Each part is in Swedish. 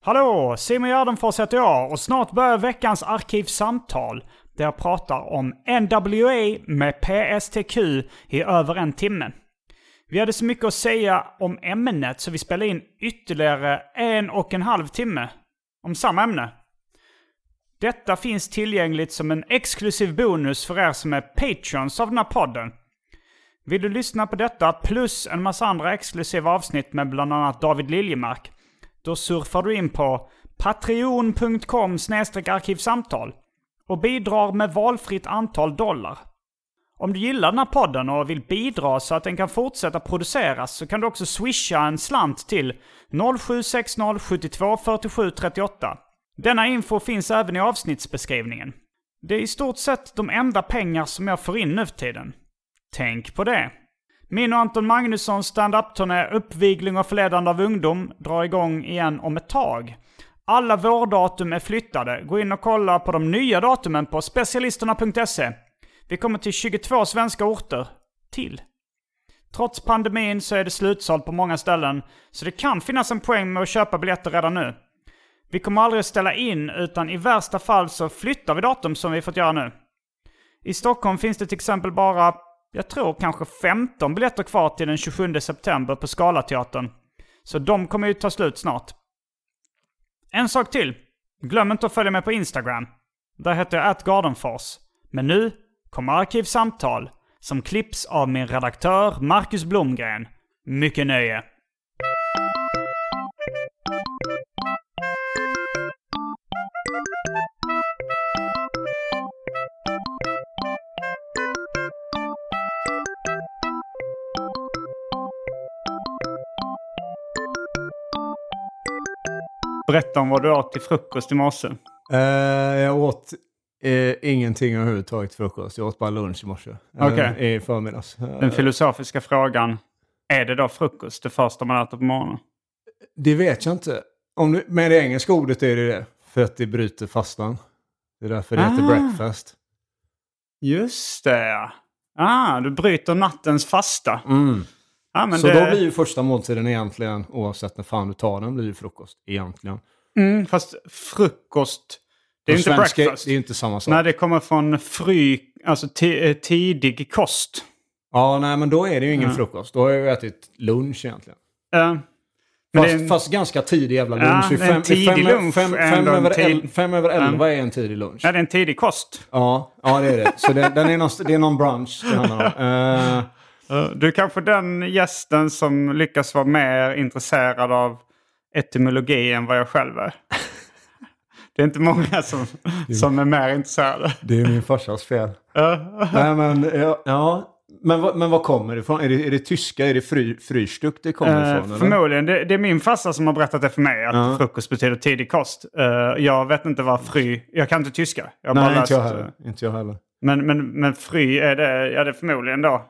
Hallå! Simon Gärdenfors heter jag och snart börjar veckans arkivsamtal där jag pratar om NWA med PSTQ i över en timme. Vi hade så mycket att säga om ämnet så vi spelade in ytterligare en och en halv timme om samma ämne. Detta finns tillgängligt som en exklusiv bonus för er som är patreons av den här podden. Vill du lyssna på detta plus en massa andra exklusiva avsnitt med bland annat David Liljemark då surfar du in på patreon.com arkivsamtal och bidrar med valfritt antal dollar. Om du gillar den här podden och vill bidra så att den kan fortsätta produceras så kan du också swisha en slant till 0760 72 47 38. Denna info finns även i avsnittsbeskrivningen. Det är i stort sett de enda pengar som jag får in nu för tiden. Tänk på det. Min och Anton Magnussons stand-up-turné Uppvigling och förledande av ungdom drar igång igen om ett tag. Alla vårdatum är flyttade. Gå in och kolla på de nya datumen på specialisterna.se. Vi kommer till 22 svenska orter till. Trots pandemin så är det slutsålt på många ställen, så det kan finnas en poäng med att köpa biljetter redan nu. Vi kommer aldrig att ställa in, utan i värsta fall så flyttar vi datum som vi fått göra nu. I Stockholm finns det till exempel bara jag tror kanske 15 biljetter kvar till den 27 september på Scalateatern. Så de kommer ju ta slut snart. En sak till. Glöm inte att följa mig på Instagram. Där heter jag atgardenfors. Men nu kommer Arkivsamtal som klipps av min redaktör Marcus Blomgren. Mycket nöje. Berätta om vad du åt till frukost i morse. Eh, jag åt eh, ingenting överhuvudtaget till frukost. Jag åt bara lunch i morse. Eh, Okej. I förmiddags. Den filosofiska frågan. Är det då frukost det första man äter på morgonen? det vet jag inte. Om du, med det engelska ordet är det det. För att det bryter fastan. Det är därför det heter Ah. breakfast. Just det ja. Ah, du bryter nattens fasta. Mm. Ja, Så det... då blir ju första måltiden egentligen, oavsett när fan du tar den, blir ju frukost. Egentligen. mm, fast frukost, det är ju inte svenska breakfast. Det är ju inte samma sak. Nej, det kommer från fry, alltså eh, tidig kost. Ja, nej men då är det ju ingen Mm. frukost. Då har jag ju ätit lunch egentligen. Men Fast, en- fast ganska tidig jävla Ja, lunch. En fem, tidig fem, lunch fem, fem, över, tid- el, fem över elva är en tidig lunch. Ja, det är en tidig kost. Ja, ja det är det. Så det, den är någon, det är någon brunch det handlar om. Eh, Du är kanske den gästen som lyckas vara mer intresserad av etymologi än vad jag själv är. Det är inte många som, som är mer intresserade. det är min farsas fel. Nej, men, ja, ja. Men, vad- men vad kommer det ifrån? Är det, är det tyska? Är det fry, Frühstück det kommer Eh, ifrån? eller? förmodligen. Det, det är min farsa som har berättat det för mig. Att Ja. frukost betyder tidig kost. Eh, jag vet inte vad fry... Jag kan inte tyska. Jag Nej, inte jag heller. Inte jag heller. Men, men, men fry är det, ja, det är förmodligen då.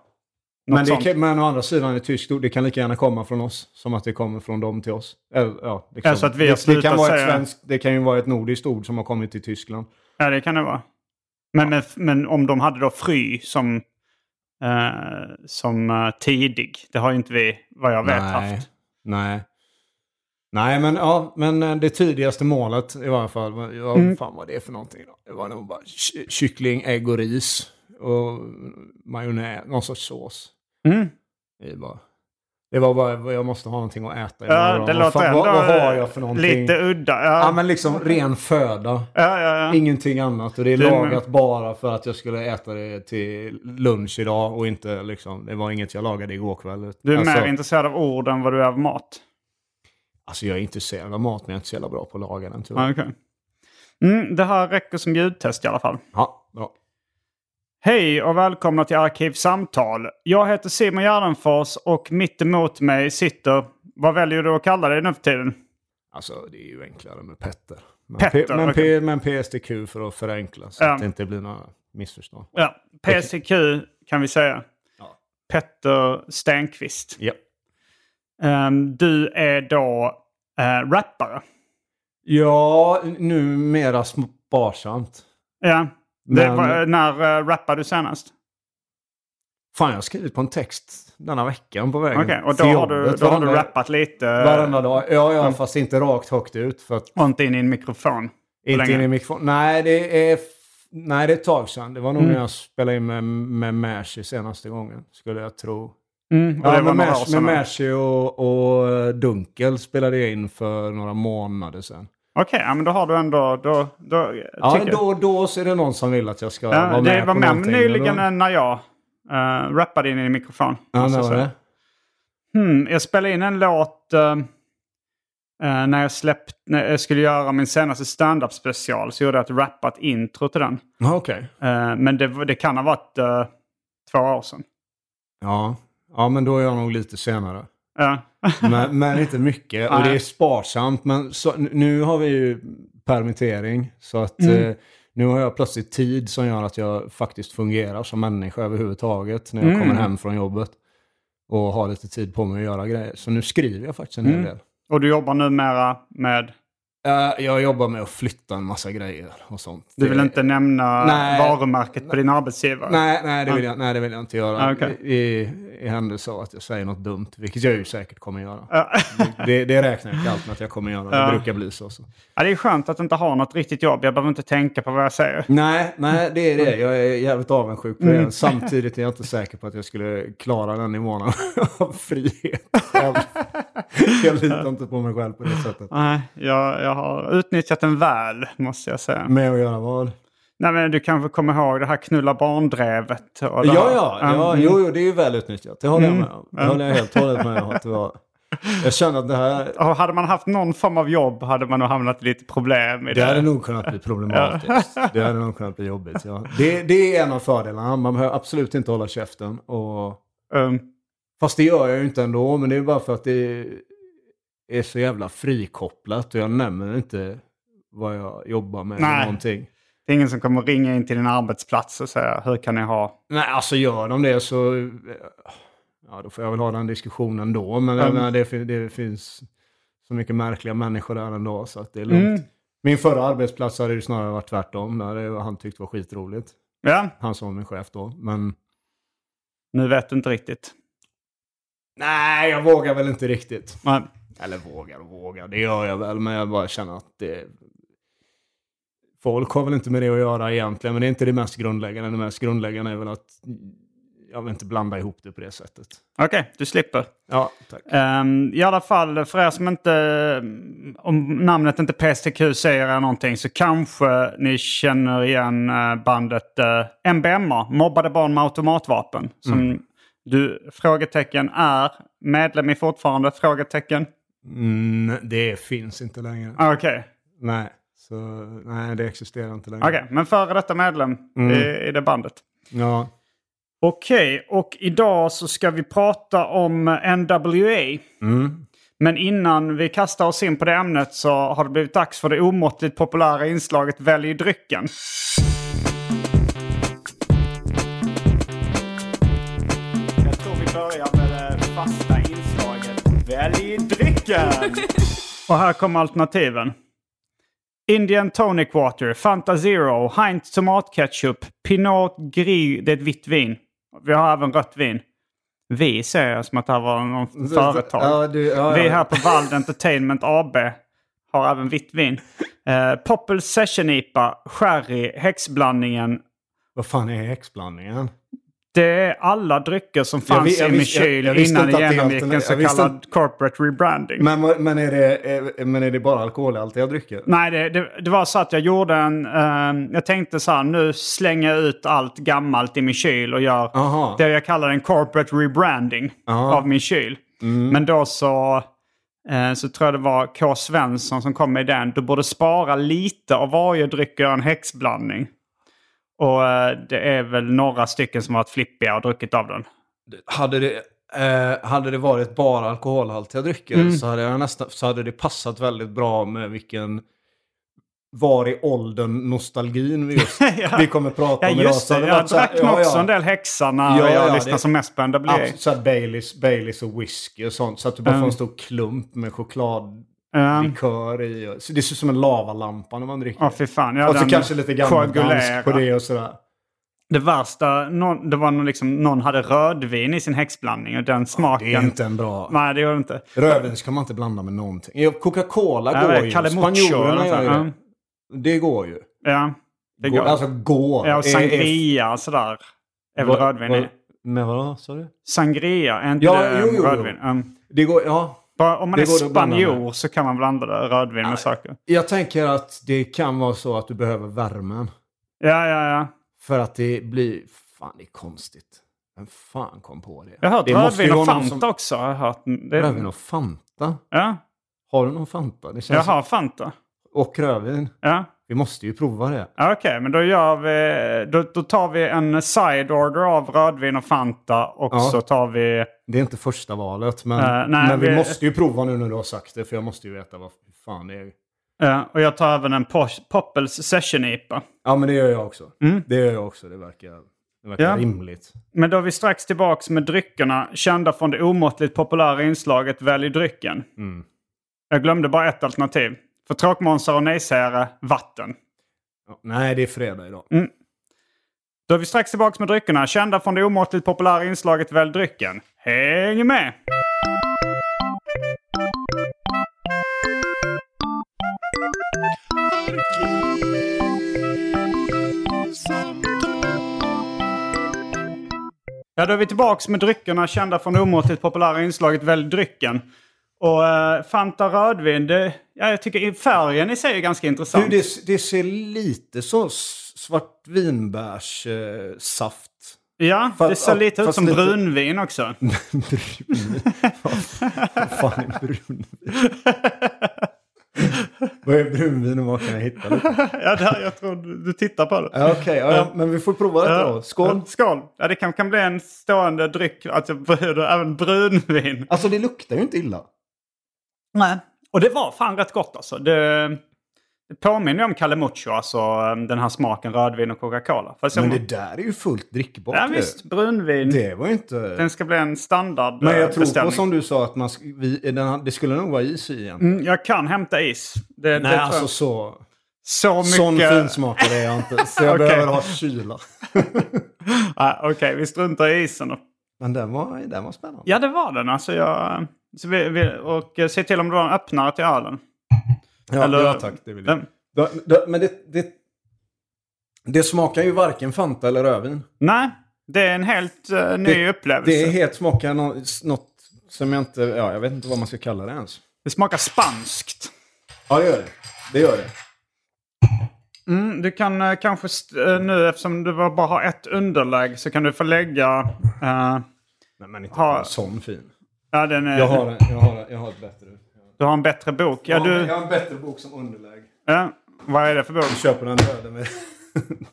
Men, det kan, men å andra sidan är tyskt ord, det kan lika gärna komma från oss som att det kommer från dem till oss. Eller, ja, det, kan, Alltså att vi det, det, kan vara ett svenskt, det kan ju vara ett nordiskt ord som har kommit till Tyskland. Ja, det kan det vara. Men, men, men om de hade då fry som, eh, som eh, tidig. Det har ju inte vi, vad jag vet, haft. Nej. Nej, men, ja, men eh, det tidigaste målet i varje fall. vad- Ja, Mm. Fan vad det för någonting då. Det var nog bara ky- kyckling, ägg och ris. Och majonnäs, någon sorts sås. Mm. Det bara... Det var bara, jag måste ha någonting att äta Ja, det Vad låter fan- ändå vad, vad har jag för någonting? lite udda. Ja, Ja, men liksom ren föda. ja, ja, ja. Ingenting annat. Och det är är lagat bara för att jag skulle äta det till lunch idag och inte liksom, det var inget jag lagade igår kväll. Du är alltså, mer intresserad av ord än vad du är av mat. Alltså jag är intresserad av mat men jag är inte så jävla bra på att laga den tyvärr. Okej. Mm, det här räcker som ljudtest i alla fall. Ja, bra. Hej och välkomna till Arkivsamtal. Jag heter Simon Gärdenfors och mitt emot mig sitter... Vad väljer du att kalla dig nu för tiden? Alltså det är ju enklare med Petter. Men, Petter, P- men. P- men PSTQ för att förenkla så Ja. att det inte blir några missförstånd. Ja, PCQ kan vi säga. Ja. Petter Stenqvist. Ja. Ehm, du är då uh, rappare. Ja, numera sparsamt. Ja. Men- var, när uh, rappade du senast? Fan, jag har skrivit på en text denna veckan på vägen Okej, och då har, du, då har du rappat lite. Varenda dag. Ja, ja, fast inte rakt högt ut. För att Och inte in i en mikrofon. Inte in i mikrofon. Nej, det är, nej, det är ett tag sedan. Det var nog Mm. när jag spelade in med, med Mercy senaste gången, skulle jag tro. Mm, Ja, med, Mercy, med Mercy och, och eh, Dunkel spelade jag in för några månader sedan. Okej, ja, men då har du ändå... Då, då, Ja, tycker jag- då, då så är det någon som vill att jag ska Ja, vara med det var på med nyligen Då- när jag uh, rappade in i mikrofon. Ja, jag var det? Hmm, jag spelade in en låt eh, när, jag släppt, när jag skulle göra min senaste stand-up special. Så gjorde jag ett rappat intro till den. Okej. Eh, men det, det kan ha varit två år sedan. Ja. ja, men då är jag nog lite senare. Ja. Men, men inte mycket. Och det är sparsamt. Men så, nu har vi ju permittering. Så att Mm. eh, nu har jag plötsligt tid som gör att jag faktiskt fungerar som människa överhuvudtaget. När jag Mm. kommer hem från jobbet. Och har lite tid på mig att göra grejer. Så nu skriver jag faktiskt en hel Mm. del. Och du jobbar numera med... Eh, jag jobbar med att flytta en massa grejer och sånt. Du vill Det- inte nämna Nej. varumärket på din arbetsgivare? Nej, nej, det vill jag, nej, det vill jag inte göra. Ah, okej. I, I händelse av att jag säger något dumt, vilket jag ju säkert kommer göra. Det, det räknar jag inte allt med att jag kommer göra. Det brukar bli så. så. Ja, det är skönt att inte ha något riktigt jobb. Jag behöver inte tänka på vad jag säger. Nej, nej, det är det. Jag är jävligt avundsjuk på det. Mm. Samtidigt är jag inte säker på att jag skulle klara den nivån av- av frihet. Jag, jag litar inte på mig själv på det sättet. Nej, jag, jag har utnyttjat den väl, måste jag säga. Med att göra vad? Nej, men du kanske kommer ihåg det här knulla barndrevet? Och Ja, ja, ja Mm. jo, jo, det är ju väl utnyttjat. Det håller jag Mm. med om. Det håller jag helt och hållet med om. Att det var... Jag känner att det här... Och hade man haft någon form av jobb hade man nog hamnat i lite problem i Det det. hade nog kunnat bli problematiskt. Det hade nog kunnat bli jobbigt. Ja. Det, det är en av fördelarna. Man behöver absolut inte hålla käften. Och... Um, Fast det gör jag ju inte ändå. Men det är bara för att det är så jävla frikopplat. Och jag nämner inte vad jag jobbar med. eller Nej. Någonting. det är ingen som kommer ringa in till din arbetsplats och säga hur kan ni ha... Nej, alltså gör de det så... Ja, då får jag väl ha den diskussionen då. Men Mm. menar, det, det finns så mycket märkliga människor där ändå. Så att det är lugnt. Mm. Min förra arbetsplats hade ju snarare varit tvärtom. Där han tyckte var skitroligt. Ja, Han som var min chef då. Men nu vet du inte riktigt. nej, jag vågar väl inte riktigt. Nej. Eller vågar och vågar, det gör jag väl. Men jag bara känner att det... Folk har väl inte med det att göra egentligen. Men det är inte det mest grundläggande. Det mest grundläggande är väl att jag vill inte blanda ihop det på det sättet. Okej, du slipper. Ja, tack. Ehm, I alla fall, för er som inte... Om namnet inte PSTQ säger er någonting så kanske ni känner igen eh, bandet uh, MBMA, Mobbade barn med automatvapen. Som du, frågetecken, är medlem i fortfarande? Frågetecken. Mm, det finns inte längre. Ah, Okej, Nej, så nej, det existerar inte längre. Okej, men före detta medlem i, i det bandet. Ja, Okej, och idag så ska vi prata om NWA. Men innan vi kastar oss in på det ämnet så har det blivit dags för det omåttligt populära inslaget Välj drycken. Jag tror vi börjar med det fasta inslaget Välj drycken! Och här kommer alternativen. Indian Tonic Water, Fanta Zero, Heinz Tomatketchup, Pinot Gris, det är ett vitt vin. Vi har även rött vin. Vi säger jag som att det här var någon företag. Ja, du, ja, Vi här på Vald Entertainment AB har även vitt vin. Eh, Poppel Session IPA, Sherry, häxblandningen. Vad fan är häxblandningen? Det är alla drycker som Jag fanns vi- jag i min visste- jag- kyl jag visste innan inte det genomgick en så jag kallad corporate rebranding. Men, men, är det, är, men är det bara alkoholhaltiga drycker? Nej, det, det, det var så att jag gjorde en... eh, jag tänkte så här, nu slänger jag ut allt gammalt i min kyl och gör Aha. det jag kallar en corporate rebranding Aha. av min kyl. Mm. Men då så, eh, så tror jag det var K. Svensson som kom med den. Du borde spara lite av varje dryck och göra en häxblandning. Och eh, det är väl några stycken som har varit flippiga och druckit av den. Hade det, eh, hade det varit bara alkoholhaltiga drycker Mm. så, hade jag nästan, så hade det passat väldigt bra med vilken var i åldern nostalgin vi just Ja. vi kommer prata Ja om idag. just Så det, jag drack nog ja, också en del när Ja, jag ja, lyssnade det- som mest på NWA. Så här Baileys, Baileys och whisky och sånt. Så att du bara Mm. får en stor klump med Ja. i. och- Så det ser ut som en lavalampa när man dricker. Ja, fy fan. Ja, och så kanske lite gammaldansk på det och sådär. Det värsta, någon, det var någon, liksom, någon hade rödvin i sin häxblandning och den smaken... Det är inte en bra... Nej, det gör det inte. Rödvin ska man inte blanda med någonting. Ja, Coca-Cola Ja, går ju. Spanjorerna gör ju det. Det går ju. Ja, det Går, går. alltså går. ja, och sangria och sådär. Är väl rödvin vad- i. Men vadå, sa du? Sangria, är inte Ja, det jo, jo, jo. rödvin? Um, Det går, ja. Bara, om man Det är spanjor så kan man blanda det, rödvin med saker. Jag tänker att det kan vara så att du behöver värmen. Ja, ja, ja. För att det blir... Fan, det är konstigt. Vem fan kom på det? Jag har hört det rödvin och Fanta som- också. Jag hört. Det, Rödvin och Fanta? Ja, Har du någon Fanta? Det känns jag har Fanta. Och rödvin? Ja. Vi måste ju prova det. Okej, men då, gör vi, då, då tar vi en side order av rödvin och Fanta och Ja. så tar vi... Det är inte första valet, men, Eh, nej, men vi, vi- måste ju prova nu när du har sagt det. För jag måste ju veta vad fan det är. Ja, och jag tar även en Poppels Session IPA. Ja, men det gör jag också. Mm. Det gör jag också. Det verkar, det verkar Ja. rimligt. Men då är vi strax tillbaks med dryckerna kända från det omåttligt populära inslaget Välj drycken. Mm. Jag glömde bara ett alternativ. För tråkmånsar och nejsägare, vatten. Nej, det är fredag idag. Då är vi strax tillbaks med dryckerna kända från det omåttligt populära inslaget Välj drycken. Häng med! Ja, då är vi tillbaks med dryckerna kända från det omåttligt populära inslaget Välj drycken. Och eh, Fanta rödvin, det, ja, jag tycker färgen i sig är ganska intressant. Du, det, det ser lite så s- svartvinbärs eh. Ja, Fast- det ser lite ut som lite- brunvin också. brun. Vad fan är brunvin? Vad är brunvin och vad kan jag hitta lite? ja, där, jag tror du, du tittar på det. Ja, Okej, ja, ja, men vi får prova detta då. Skål! Skål! Ja, det kan, kan bli en stående dryck. Bjuder även brunvin. Alltså det luktar ju inte illa. Nej. Och det var fan rätt gott alltså. Det, det påminner ju om Kalle Mucho, alltså den här smaken rödvin och Coca-Cola. Men det där är ju fullt drickbart. Ja det. visst, brunvin. Det var inte... Den ska bli en standard Men jag eh, tror på som du sa att man, vi, den, det skulle nog vara is i igen. Mm, jag kan hämta is. Det, det Nej, tror alltså jag. så... så mycket... Sån finsmakare är jag inte. Så jag Okej. behöver ha kyla. Ah, Okej, vi struntar i isen då. Men den var, den var spännande. Ja, det var den. Alltså jag... Så vi, vi, och se till om du har en öppnare till ölen. Ja, Eller- ja tack. Det vill jag. Då, då, men det, det, det smakar ju varken Fanta eller rödvin. Nej, det är en helt uh, ny Det- upplevelse. Det är Det, helt smakar nå- något som jag inte... Ja, jag vet inte vad man ska kalla det ens. smakar spanskt. Ja, det gör det. Det gör det. Mm, du kan eh, kanske eh, nu, eftersom du bara har ett underlägg, så kan du få lägga... Nej, men inte Ha- sån fin. Ja, den är, Jag har, jag har, jag har ett bättre. Du har en bättre bok. Ja, jag, har, du, jag har en bättre bok som underlägg. ja, vad är det för bok? Jag köper den döden med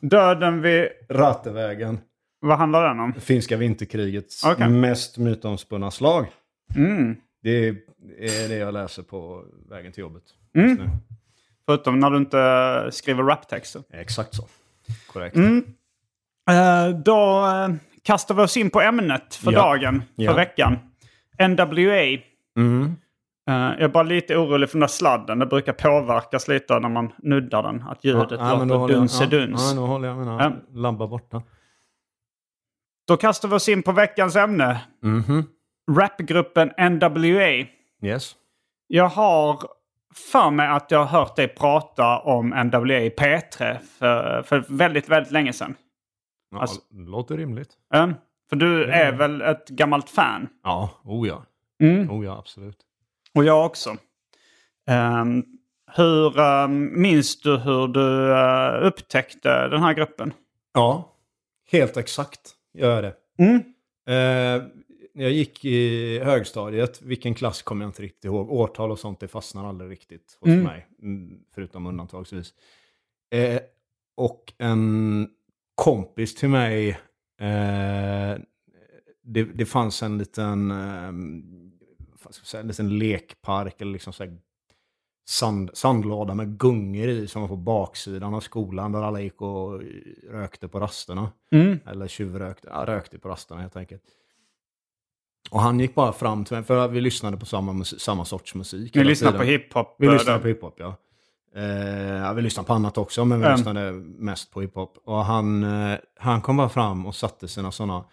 Döden vid... Ratevägen. Vad handlar den om? Finska vinterkrigets Okej. mest mytomspunna slag. Mm. Det är, det jag läser på vägen till jobbet. Mm. just nu. Förutom när du inte skriver raptexter. Exakt så. Korrekt. Mm. Eh, då eh, kastar vi oss in på ämnet för Ja. dagen, för Ja. veckan. NWA. Mm. Eh, jag är bara lite orolig för den där sladden. Det brukar påverkas lite när man nuddar den. Att ljudet men då låter dunse-duns. Ja, nu håller jag mina Ja. lampor borta. Då kastar vi oss in på veckans ämne. Mhm. Rapgruppen NWA. Yes. Jag har för mig att jag har hört dig prata om NWA i P3 för, för väldigt, väldigt länge sedan. Ja, Alltså- låter rimligt. Eh, För du är väl ett gammalt fan? Ja, oh ja. Mm. Oh ja, absolut. Och jag också. Ehm, hur, ehm, minns du hur du eh, upptäckte den här gruppen? Ja, helt exakt gör jag det. Mm. När jag gick i högstadiet, vilken klass kommer jag inte riktigt ihåg. Årtal och sånt, det fastnar aldrig riktigt hos Mm. mig. Mm, förutom undantagsvis. Eh, och en kompis till mig, eh, det, det fanns en liten, eh, säga, en liten lekpark eller liksom så här sand, sandlåda med gungor i som var på baksidan av skolan där alla gick och rökte på rasterna. Mm. Eller tjuvrökte, ja, rökte på rasterna helt enkelt. Och han gick bara fram till mig, för vi lyssnade på samma, samma sorts musik. Ni tiden. på hiphop? Vi eh, lyssnade på hiphop, ja. Eh, ja. Vi lyssnade på annat också, men vi Mm. lyssnade mest på hiphop. Och han, eh, han kom bara fram och satte sina sådana,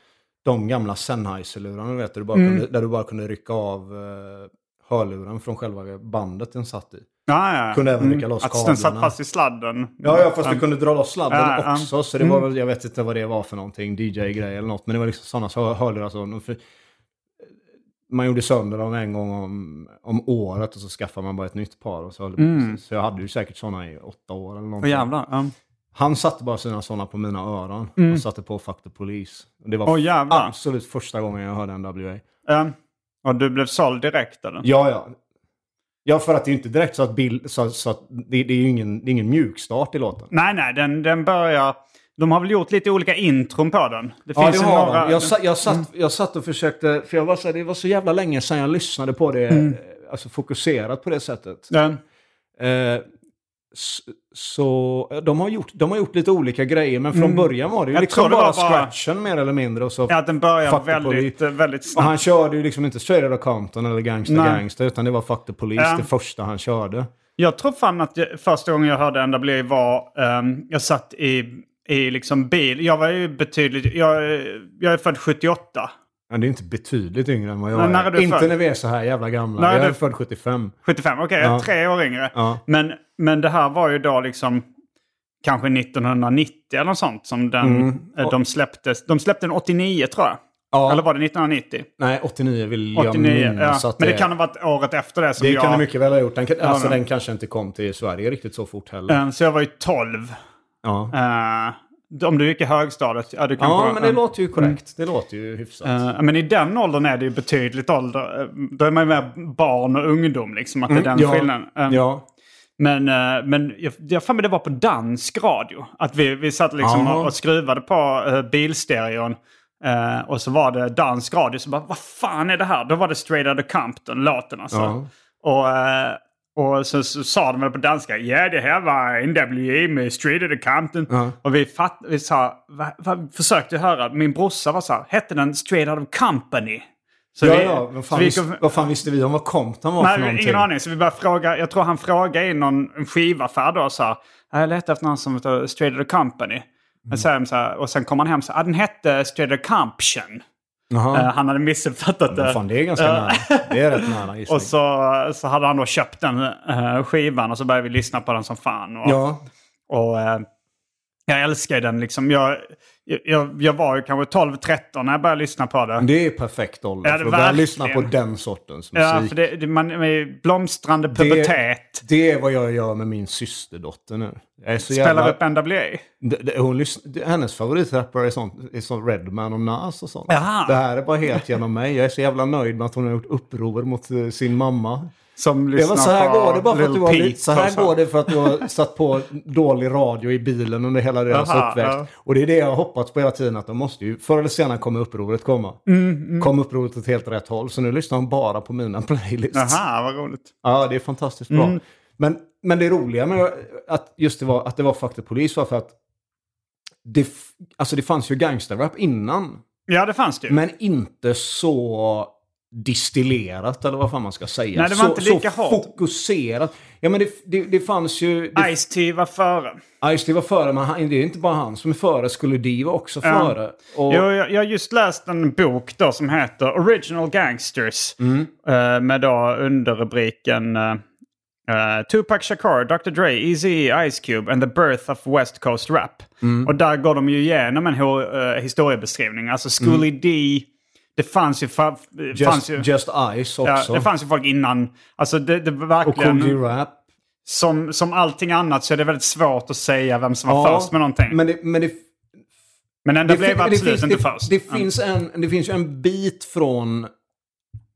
de gamla Sennheiser-lurarna, vet du, du bara Mm. kunde, där du bara kunde rycka av eh, hörluren från själva bandet den satt i. Ja, ja. Kunde även rycka loss Att den satt kablarna. fast i sladden. Ja, ja fast du Mm. kunde dra loss sladden ja. också. Så det var väl, jag vet inte vad det var för någonting, DJ-grej eller något. Men det var liksom sådana så hörlurar. Så, för, man gjorde sönder dem en gång om, om året och så skaffade man bara ett nytt par. Och så, på. så jag hade ju säkert sådana i åtta år eller någonting. jävlar. Ja. Han satte bara sina sådana på mina öron och satte på Fuck the Police. Och det var jävlar. absolut första gången jag hörde NWA. Ja. Och du blev såld direkt eller? Ja, ja. Ja, för att det är inte direkt så att, bild, så, så att det, det är ju ingen, det är ingen mjukstart i låten. Nej, nej, den, den börjar... De har väl gjort lite olika intron på den? Det Ja, finns det har några... Jag, jag, satt, jag satt och försökte, för jag var så, här, det var så jävla länge sedan jag lyssnade på det, eh, alltså fokuserat på det sättet. Ja. Eh, så de har, gjort, de har gjort lite olika grejer, men från början var det ju Jag liksom det bara, bara- scratchen mer eller mindre. Och, så, Ja, den börjar the väldigt, väldigt och snabbt. han körde ju liksom inte Straight Outta Compton eller Gangsta Nej. Gangsta, utan det var Fuck the Police, Ja. det första han körde. Jag tror fan att jag, första gången jag hörde NWA var... ehm, jag satt i, i liksom bil. Jag var ju betydligt... Jag, är- jag är född 78. Men det är inte betydligt yngre än vad jag Men är. är Inte född? när vi är så här jävla gamla. När är jag är du- född 75. 75, okej. jag är Ja. tre år yngre. Ja. Men, men det här var ju då liksom... Kanske 1990 eller något sånt som den, Mm. eh, de släppte. De släppte den 89 tror jag. Ja. Eller var det 1990? Nej, 89 vill jag 89, ja. minnas att Men det är. kan ha varit året efter det som Det jag... kan det mycket väl ha gjort. Den, alltså, men- den kanske inte kom till Sverige riktigt så fort heller. Eh, Så jag var ju 12. Ja, Eh, om du gick i högstadiet, ja du kanske... ja men det eh, låter ju korrekt. Det låter ju hyfsat. eh, men i den åldern är det ju betydligt ålder. eh, Då är man ju mer barn och ungdom liksom. Att det är den Mm, ja, skillnaden. Eh, ja. Men, men jag, jag för mig det var på dansk radio. Att vi, vi satt liksom och, och skruvade på uh, bilstereon. eh, och så var det dansk radio. Så bara, vad fan är det här? Då var det Straight Outta Compton, låten alltså. Och, och så, så sa de väl på danska, ja det här var NWA med Straight Outta Compton. Ja. Och vi, fatt, vi sa, va, va, försökte höra, min brorsa var så här, hette den Straight Outta Company? Så ja, vi- ja. Vad fan, vi och- vad fan visste vi om vad Compton var för Nej, någonting? ingen aning. Så vi började fråga. Jag tror han frågade i någon en skivaffär då och sa jag letar efter någon som heter Straight Outta Company. Men sen så här, och sen kom han hem och sa ah, den hette Straight Outta Comption. Eh, han hade missuppfattat det. fan, det är ganska nära. Det är rätt nära gissning. Och så, så hade han då köpt den eh, skivan och så började vi lyssna på den som fan. Och, Ja, och eh, jag älskar den liksom. Jag, jag, jag var ju kanske 12-13 när jag började lyssna på det. det är perfekt ålder Ja, det för att börja lyssna på den sortens musik. Ja, för det, det, man med blomstrande pubertet. det är vad jag gör med min systerdotter nu. Jag är Spelar jävla... upp NWA. Det, det, hon lyssn- det, hennes favoritrappare är sånt, är sånt Redman och Nas och sånt. Jaha. Det här är bara helt genom mig. Jag är så jävla nöjd med att hon har gjort uppror mot eh, sin mamma. Som Det lyssnar var så här på går det bara för att du har, så här och så. går det för att du har satt på dålig radio i bilen under hela deras Jaha, uppväxt. ja. Och det är det jag har hoppats på hela tiden att de måste ju, förr eller senare kommer upproret komma. Mm, Kom upproret åt helt rätt håll. Så nu lyssnar de bara på mina playlists. Jaha, vad roligt. Ja, det är fantastiskt bra. Mm. Men, men det roliga med att just det var, att det var Fuck the Police var för att det, alltså det fanns ju gangsterrap innan. Ja, det fanns det ju. Men inte så distillerat eller vad fan man ska säga. Nej, det var så, inte lika så hårt. fokuserat. Ja men det, det, det fanns ju... Det, Ice-T var före. Ice-T var före, men han, det är inte bara han som är före. Skulle D vara också före. Och, Jo, jag, jag har just läst en bok då som heter Original Gangsters. Mm. Eh, med då underrubriken... Uh, Tupac Shakur, Dr. Dre, Eazy-E, Ice Cube and the birth of West Coast Rap. Mm. Och där går de ju igenom en uh, historiebeskrivning. Alltså Schoolie D, det fanns ju... Fa- Just, fanns ju Just Ice ja, också. det fanns ju folk innan. Alltså det, det var och Cool verkligen... Rap. Som, som allting annat så är det väldigt svårt att säga vem som var först med någonting. Men, Men det, men det, den det, blev fin- det, absolut finns, inte det, först. det, Ja. finns en, det finns ju en bit från...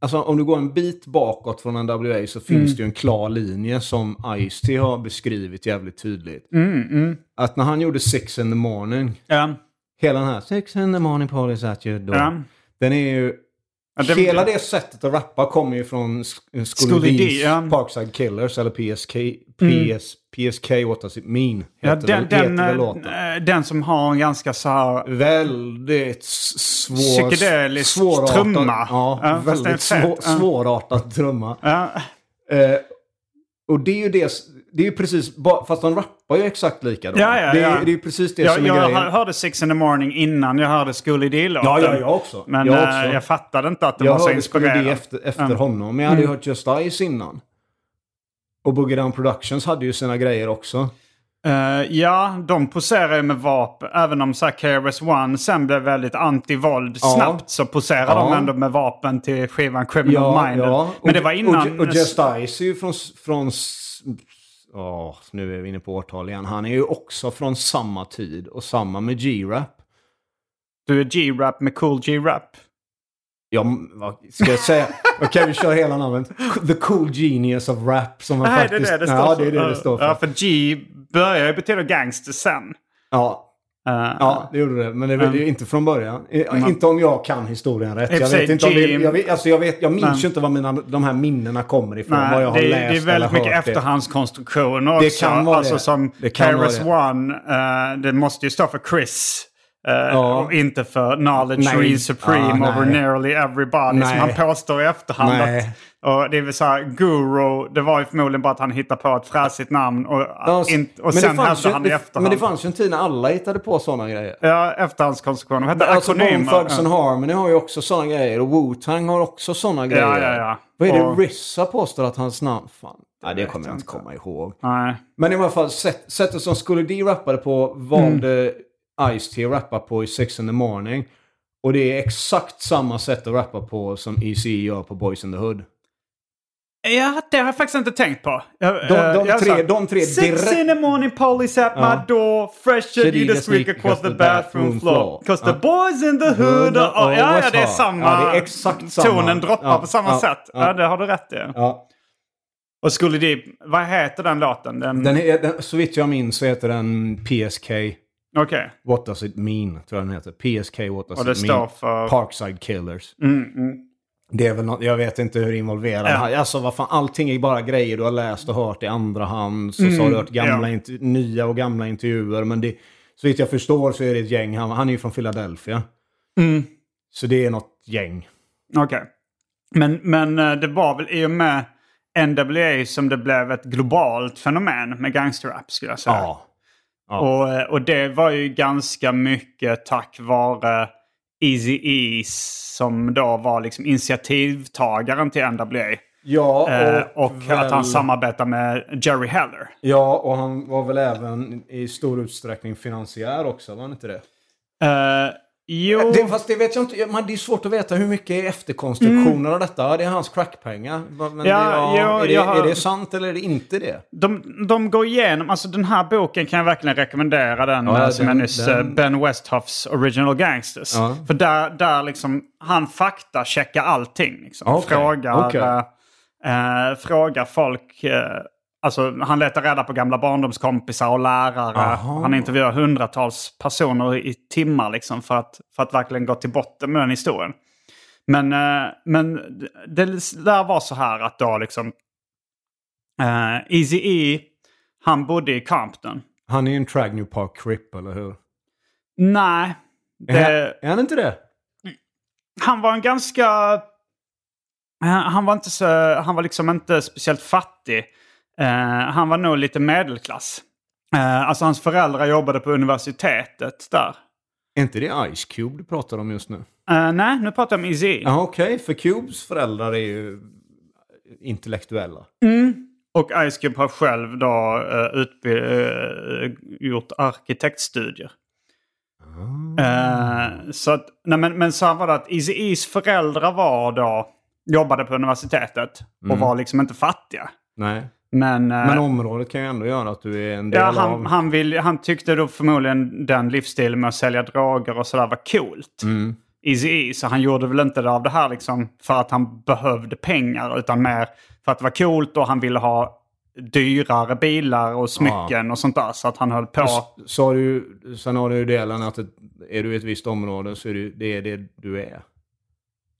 Alltså om du går en bit bakåt från NWA så finns Mm. det ju en klar linje som Ice-T har beskrivit jävligt tydligt. Mm, Att när han gjorde Six in the morning, Ja. hela den här Six in the morning police at your door. Den är ju... Ja, det- hela det sättet att rappa kommer ju från D, D's ja. Mm. Parkside Killers eller PSK. PS, PSK What Does It Mean? Ja, den, väl, den, väl eh, eh, den som har en ganska så här... Väldigt svår... Psykedelisk svårartad- trumma. Ja, Ja, väldigt svår, svårartad trumma. Eh, och det är ju det, det är ju precis, fast de rappar ju exakt likadant. Ja, ja, det, ja. är, det är ju precis det jag som är jag grejen. hör- hörde Six in the morning innan jag hörde Schoolie D-låten. Ja, ja, jag också. Men Jag jag, också. jag fattade inte att det jag var så hörde Skulle inspirerad. det efter, efter Ja. honom, men jag hade ju hört Just Ice innan. Och Boogie Down Productions hade ju sina grejer också. Eh, ja, de poserar ju med vapen. Även om så KRS-One sen blev väldigt anti-våld Ja. snabbt så poserar de Ja. ändå med vapen till skivan Criminal Minded. Och, Men det var innan... Och, och Just Ice är ju från... från Åh, nu är vi inne på årtal igen. Han är ju också från samma tid och samma med G-Rap. Du är G-Rap med Cool G-Rap. Ja, vad ska jag säga? Okej, vi kör hela namnet. The Cool Genius of Rap. Som Nej, faktiskt... det är det det står ja, för. det är det det står för. Ja, för G börjar ju betyda gangster sen. Ja, ja, det gjorde det. Men det var ju inte från början. Mm. Inte om jag kan historien rätt. Jag vet inte om det, jag, vet, alltså jag, vet, jag minns ju inte var mina, de här minnena kommer ifrån. Nej, vad jag har det, läst det är väldigt mycket efterhandskonstruktioner också. Det kan vara alltså det. som Det kan KRS-One, eh, det måste ju stå för Chris. Ja. Och inte för knowledge Nej. reigns supreme Ja, over nej. nearly everybody. Som Nej. han påstår i efterhand. Nej. Att, och det vill säga Guru, det var ju förmodligen bara att han hittade på ett fräsigt namn. Och, Ja, in, och sen hävdade ju- han i det- efterhand. Men det fanns ju en tid när alla hittade på sådana grejer. Ja, efterhandskonstruktioner. Hette Alltså akronymer? And Harmony har ju också sådana grejer. Och Wu-Tang har också sådana grejer. Ja, ja, ja. Vad är det Och- Rissa påstår att hans namn... Fan. Nej, det kommer jag inte komma ihåg. Nej. Men i alla fall, sätt, sättet som Skulle D rappade på valde Ice-T att rappa på i Six in the Morning. Och det är exakt samma sätt att rappa på som ECE gör på Boys in the Hood. Ja, det har jag faktiskt inte tänkt på. Jag, De- eh, de jag tre- sa, de tre Six direkt- in the morning, police at Ja. my door. Fresh eat you squeak squeak across the bathroom floor. Cause the Ja. boys in the hood are... Ja, ja, always det är samma... Ja, det är exakt samma. Tonen droppar Ja, på samma ja, sätt. Ja. ja. det har du rätt i. Ja. Och skulle det... Vad heter den låten? Den... Den är, den, så vitt jag minns så heter den PSK. Okej. What does it mean? Tror jag den heter. PSK What does Och det it mean? för- Parkside Killers. Mm, mm. Det är väl något, jag vet inte hur involverad Ja. han Alltså vad fan, allting är bara grejer du har läst och hört i andra hand. Så, så har du hört gamla Mm, ja. nya och gamla intervjuer. Men det, så vitt jag förstår så är det ett gäng. Han, han är ju från Philadelphia. Mm. Så det är något gäng. Okej. Men, men eh, det var väl i och med NWA som det blev ett globalt fenomen med gangsterrap skulle jag säga. Ja. Ja. Och, eh, och det var ju ganska mycket tack vare Easy E som då var liksom initiativtagaren till NWA. Ja, Eh, och väl- att han samarbetar med Jerry Heller. Ja, och han var väl även i stor utsträckning finansiär också, var han inte det? Eh, jo, det fast det vet jag inte. Man, det är svårt att veta hur mycket är efterkonstruktioner av detta. Det är hans crackpengar. Men Mm. Ja, det, jo, är, det, är det sant eller är det inte det? de, de går igenom, alltså den här boken kan jag verkligen rekommendera den Ja, eh, som den- jag nyss, den- eh, Ben Westhoffs Original Gangsters. Ja. För där, där liksom, han faktacheckar allting. Liksom. Okej, Frågar, okej. eh, eh, frågar folk, eh, alltså han letar reda på gamla barndomskompisar och lärare. Aha. Han intervjuar hundratals personer i timmar liksom för att, för att verkligen gå till botten med den historien. Men, eh, men det lär vara så här att då liksom uh, Easy E, han bodde i Compton. Han är ju en Tragnew Park Crip, eller hur? Nej, Är, det, han, är han inte det? han var en ganska... eh, Han var, inte så, han var liksom inte speciellt fattig. Eh, han var nog lite medelklass. Uh, alltså hans föräldrar jobbade på universitetet där. Är inte det Ice Cube du pratar om just nu? Eh, nej, nu pratar jag om Easy. Ja, okej. För Cubes föräldrar är ju intellektuella. Och Ice Cube har själv då uh, uh, gjort arkitektstudier. Uh, så att, nej men, men så var det att Easy E's föräldrar var då, jobbade på universitetet och var liksom inte fattiga. Nej. Men, uh, Men området kan ju ändå göra att du är en del ja, av... han, han, vill, han tyckte då förmodligen den livsstilen med att sälja droger och sådär var coolt. Mm. Easy så han gjorde väl inte det av det här liksom för att han behövde pengar utan mer för att det var coolt och han ville ha dyrare bilar och smycken och sånt där. Så att han höll på. Så har du, sen har du ju delen att ett, är du i ett visst område så är det, det är det du är.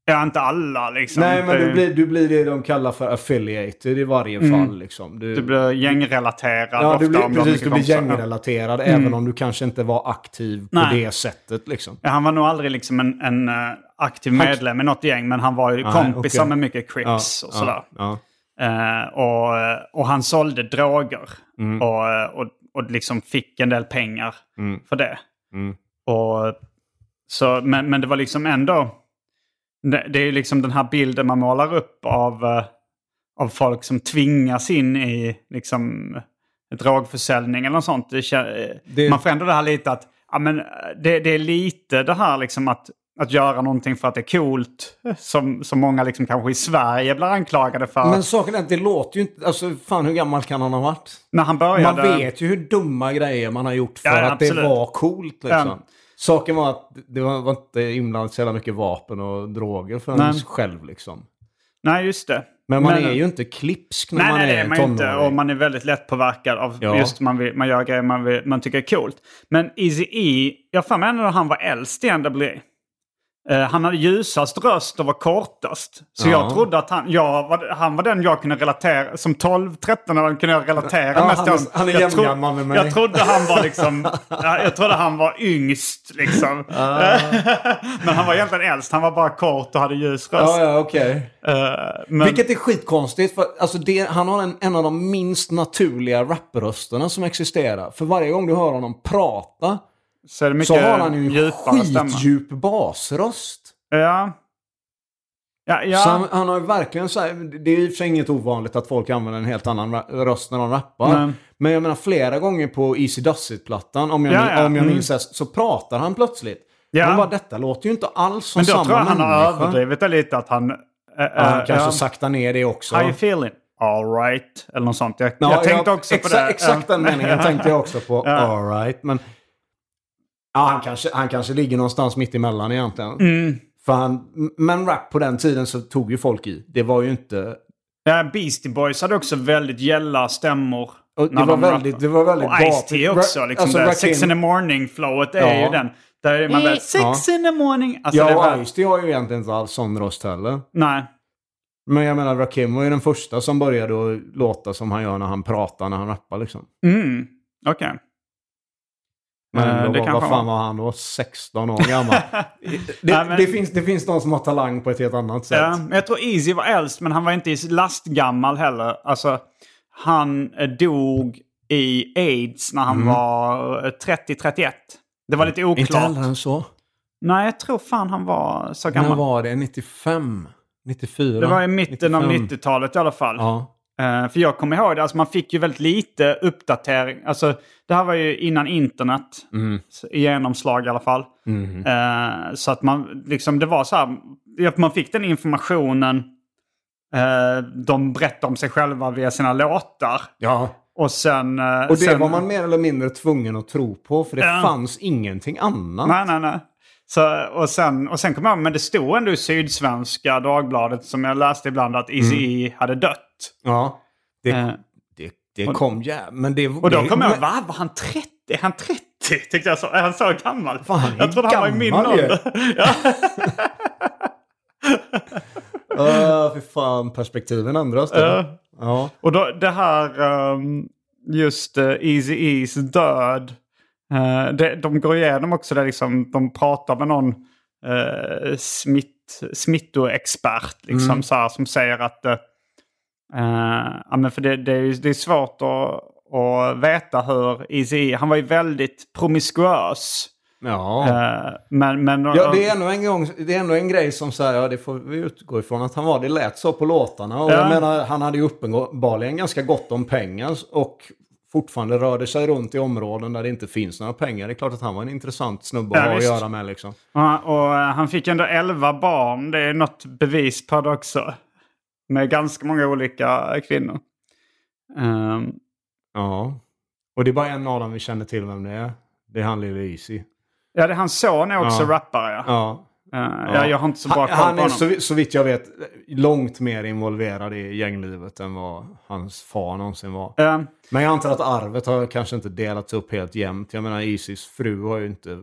Ja, inte alla liksom. Nej, men du blir, du blir det de kallar för affiliated i varje fall. Liksom. Du, Du blir gängrelaterad ja, ofta. du blir, om precis, du blir gängrelaterad även om du kanske inte var aktiv på Nej. det sättet. Liksom. Ja, han var nog aldrig liksom en, en eh, aktiv medlem i något gäng, men han var ju kompisar okej. med mycket Crips och sådär. Ja, Eh, och, och han sålde droger Mm. och, och, och liksom fick en del pengar Mm. för det. Mm. Och, så, men, men det var liksom ändå... Det, är ju liksom den här bilden man målar upp av, eh, av folk som tvingas in i liksom, drogförsäljning eller något sånt. Det, eh, Man får ändå det här lite att ja, men, eh, det, det är lite det här liksom att, att göra någonting för att det är coolt. Som, som många liksom kanske i Sverige blir anklagade för. Men saken är att det låter ju inte... Alltså fan hur gammal kan han ha varit? när han Man började... vet ju hur dumma grejer man har gjort för Ja, ja, att det var coolt. Liksom. Ja. Saken var att det var, var inte inblandat så jävla mycket vapen och droger för en själv. Liksom. Nej, just det. Men man är ju inte klipsk när Nej, man nej, det är man inte. Och man är väldigt lätt påverkad av Ja. just man, vill, man gör grejer man, vill, man tycker är coolt. Men Easy E, jag har för mig när han var äldst i NWA. Eh, han hade ljusast röst och var kortast. Så Ja. jag trodde att han, jag var, han var den jag kunde relatera, som 12-13 kunde jag relatera Ja, mest han till. han är Jag tro- med mig. Jag trodde han var liksom, ja, jag trodde han var yngst liksom. Men han var egentligen äldst, han var bara kort och hade ljus röst. Ja, ja, okej. Eh, men, Vilket är skitkonstigt. För, alltså det, han har en, en av de minst naturliga rapprösterna som existerar. För varje gång du hör honom prata så mycket så har han ju en skitdjup basröst. Ja. Ja, ja. Så han, han har ju verkligen så här, det är i och för sig inget ovanligt att folk använder en helt annan röst när de rappar. Nej. Men jag menar flera gånger på Easy Does It-plattan, om jag, Ja, ja. om jag Mm. minns rätt, så pratar han plötsligt. Ja. Man bara, detta låter ju inte alls som Men då samma tror jag han har människa. överdrivit det lite att han... Uh, Ja, han kanske saktar ner det också. How you feeling? All right. Eller något sånt. Jag, Ja, jag tänkte ja, också på det. Exakt den meningen tänkte jag också på. Ja. All right. Men ja, han, kanske, han kanske ligger någonstans mitt emellan egentligen. Mm. För han, men rap på den tiden så tog ju folk i. Det var ju inte... Ja, Beastie Boys hade också väldigt gälla stämmor. Och det var de väldigt- det var väldigt Och Ice-T också. Liksom alltså, det. Rakim- Six in the morning-flowet är Ja. ju den. Där är man väl Six in the morning. Alltså, det ja, var, Ice-T har ju egentligen inte alls sån röst heller. Nej. Men jag menar, Rakim var ju den första som började att låta som han gör när han pratar, när han rappar liksom. Mm. Okej. Men Eh, då det var, vad fan var. var han då? 16 år gammal. det, Nej, men- det, finns, det finns de som har talang på ett helt annat sätt. Ja, men jag tror Easy var äldst, men han var inte lastgammal heller. Alltså, han eh, dog i aids när han var eh, 30-31. Det var lite Inte oklart. äldre än så. Nej, jag tror fan han var så När gammal. var det? 95? 94? Det var i mitten av 95. 90-talet i alla fall. Ja. Eh, för jag kommer ihåg det, alltså man fick ju väldigt lite uppdatering. Alltså, det här var ju innan internet. Mm. Genomslag i alla fall. Eh, så att man liksom, det var så här, att man fick den informationen. eh, de berättade om sig själva via sina låtar. ja. Och sen... Och det sen, var man mer eller mindre tvungen att tro på, för det fanns ingenting annat. Nej, nej, nej. Så, och, sen, och sen kom jag men det stod ändå i Sydsvenska Dagbladet som jag läste ibland att Eazy E hade dött. Ja. Det, Eh, det, det kom ja, men det... och då kom jag va? Var han 30? Är han 30? Tyckte jag så. Är han så gammal? Fan, jag trodde han var i min ålder. ja. Uh, för fan, perspektiven ändras då. Ja. Ja. Och då, det här, um, just uh, Easy E's död. Uh, det, de går igenom också det liksom, de pratar med någon uh, smitt, smittoexpert liksom, så här, som säger att uh, uh, ja, men för det, det, är, ju- det är svårt att, att veta hur Easy han var ju väldigt promiskuös. Ja. Eh, men, men, Ja, det är ändå en, gång, det är ändå en grej som så här, ja, det får vi utgå ifrån att han var. Det lät så på låtarna. Och Ja. jag menar, han hade ju uppenbarligen ganska gott om pengar och fortfarande rörde sig runt i områden där det inte finns några pengar. Det är klart att han var en intressant snubbe Ja, att ha att visst. göra med liksom. Ja, och eh, han fick ändå 11 barn. Det är något bevis på det också. Med ganska många olika kvinnor. Ehm, Ja. Och det är bara en av dem vi känner till vem det är. Det är han Lille Easy. ja, det, hans son är också Ja. rappare. Ja. Ja. Eh, ja, jag har inte så bra han, koll han på är honom. så, så vitt jag vet långt mer involverad i gänglivet än vad hans far någonsin var. Eh, Men jag antar att arvet har kanske inte delats upp helt jämnt. Jag menar Isis fru har ju inte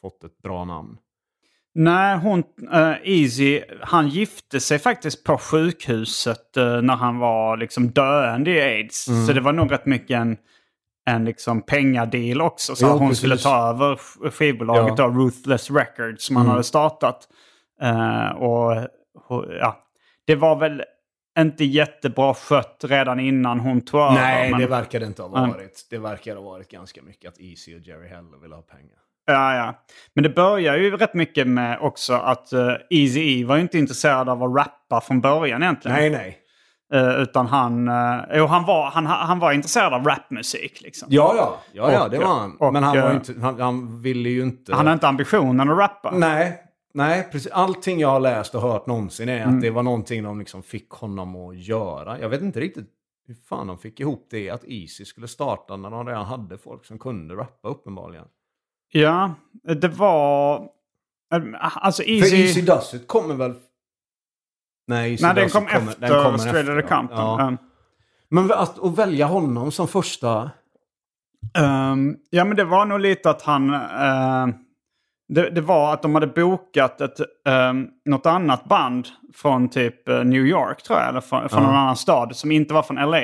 fått ett bra namn. Nej, hon, eh, Easy, han gifte sig faktiskt på sjukhuset eh, när han var liksom döende i aids. Mm. Så det var nog rätt mycket en, en liksom pengadeal också. Så Jo, hon precis. skulle ta över sk- skivbolaget Ja. Mm. Ruthless Records som han hade startat. Eh, och och, ja, det var väl inte jättebra skött redan innan hon tog över. Nej, men- det verkar det inte ha Mm. varit. Det verkar ha varit ganska mycket att Easy och Jerry Heller ville ha pengar. Ja, ja. Men det börjar ju rätt mycket med också att uh, Easy E var ju inte intresserad av att rappa från början egentligen. Nej, nej. Eh, utan han, uh, jo, han, var, han, han var intresserad av rapmusik. Liksom. Ja, ja. Ja, ja, Och, det var han. och, Men han, var inte, han, han ville ju inte... Han har inte ambitionen att rappa. Nej, nej, precis. Allting jag har läst och hört någonsin är Mm. att det var någonting de liksom fick honom att göra. Jag vet inte riktigt hur fan de fick ihop det att Easy skulle starta när de redan hade folk som kunde rappa uppenbarligen. Ja, det var... eh, Alltså För Easy... Easy Does It kommer väl... Nej, Easy Nej, den kom kommer- efter den kommer Straight Outta ja. Compton. Ja. Um, Men att, att välja honom som första... Ehm, ja, men det var nog lite att han... eh, det, det var att de hade bokat ett, um, något annat band från typ eh, New York, tror jag. Eller från, från någon annan stad som inte var från LA.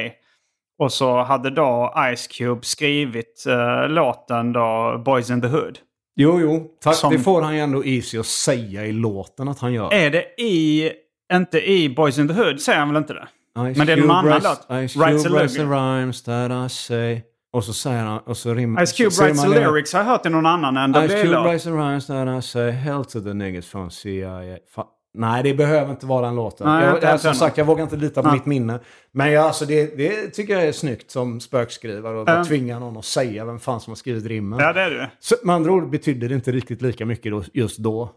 Och så hade då Ice Cube skrivit eh, låten då Boys in the Hood. Jo, jo. Tack, Som- Det får han ju ändå Easy att säga i låten att han gör. Är det i... Inte i Boys in the Hood säger han väl inte det? Ice men det är en annan låt. Ice Cube writes the rhymes that I say. Och så säger han... Och så rimmar... Ice Cube writes the lyrics har jag hört i någon annan än Ice Cube writes the rhymes that I say. Hell to the niggas from CIA. Fa- Nej, det behöver inte vara den låten. Nej, jag, som sagt, jag vågar inte lita på Nej. mitt minne. Men jag, alltså, det, det tycker jag är snyggt som spökskrivare. Och bara tvinga någon att säga vem fan som har skrivit rimmen. Ja, det är det. Så, med andra ord betyder det inte riktigt lika mycket då, just då.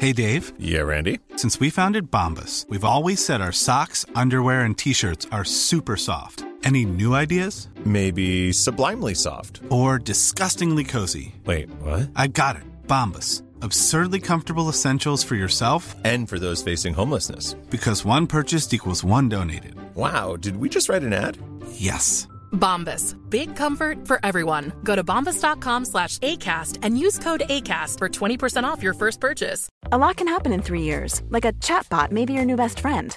Hey, Dave. Yeah, Randy. Since we founded Bombus, we've always said our socks, underwear, and t shirts are super soft. Any new ideas? Maybe sublimely soft. Or disgustingly cozy? Wait, what? I got it. Bombus. Absurdly comfortable essentials for yourself And for those facing homelessness. because one purchased equals one donated. Wow, did we just write an ad? Yes. Bombas. Big comfort for everyone. Go to bombas.com slash ACAST and use code ACAST for 20% off your first purchase. A lot can happen in three years, like a chatbot may be your new best friend.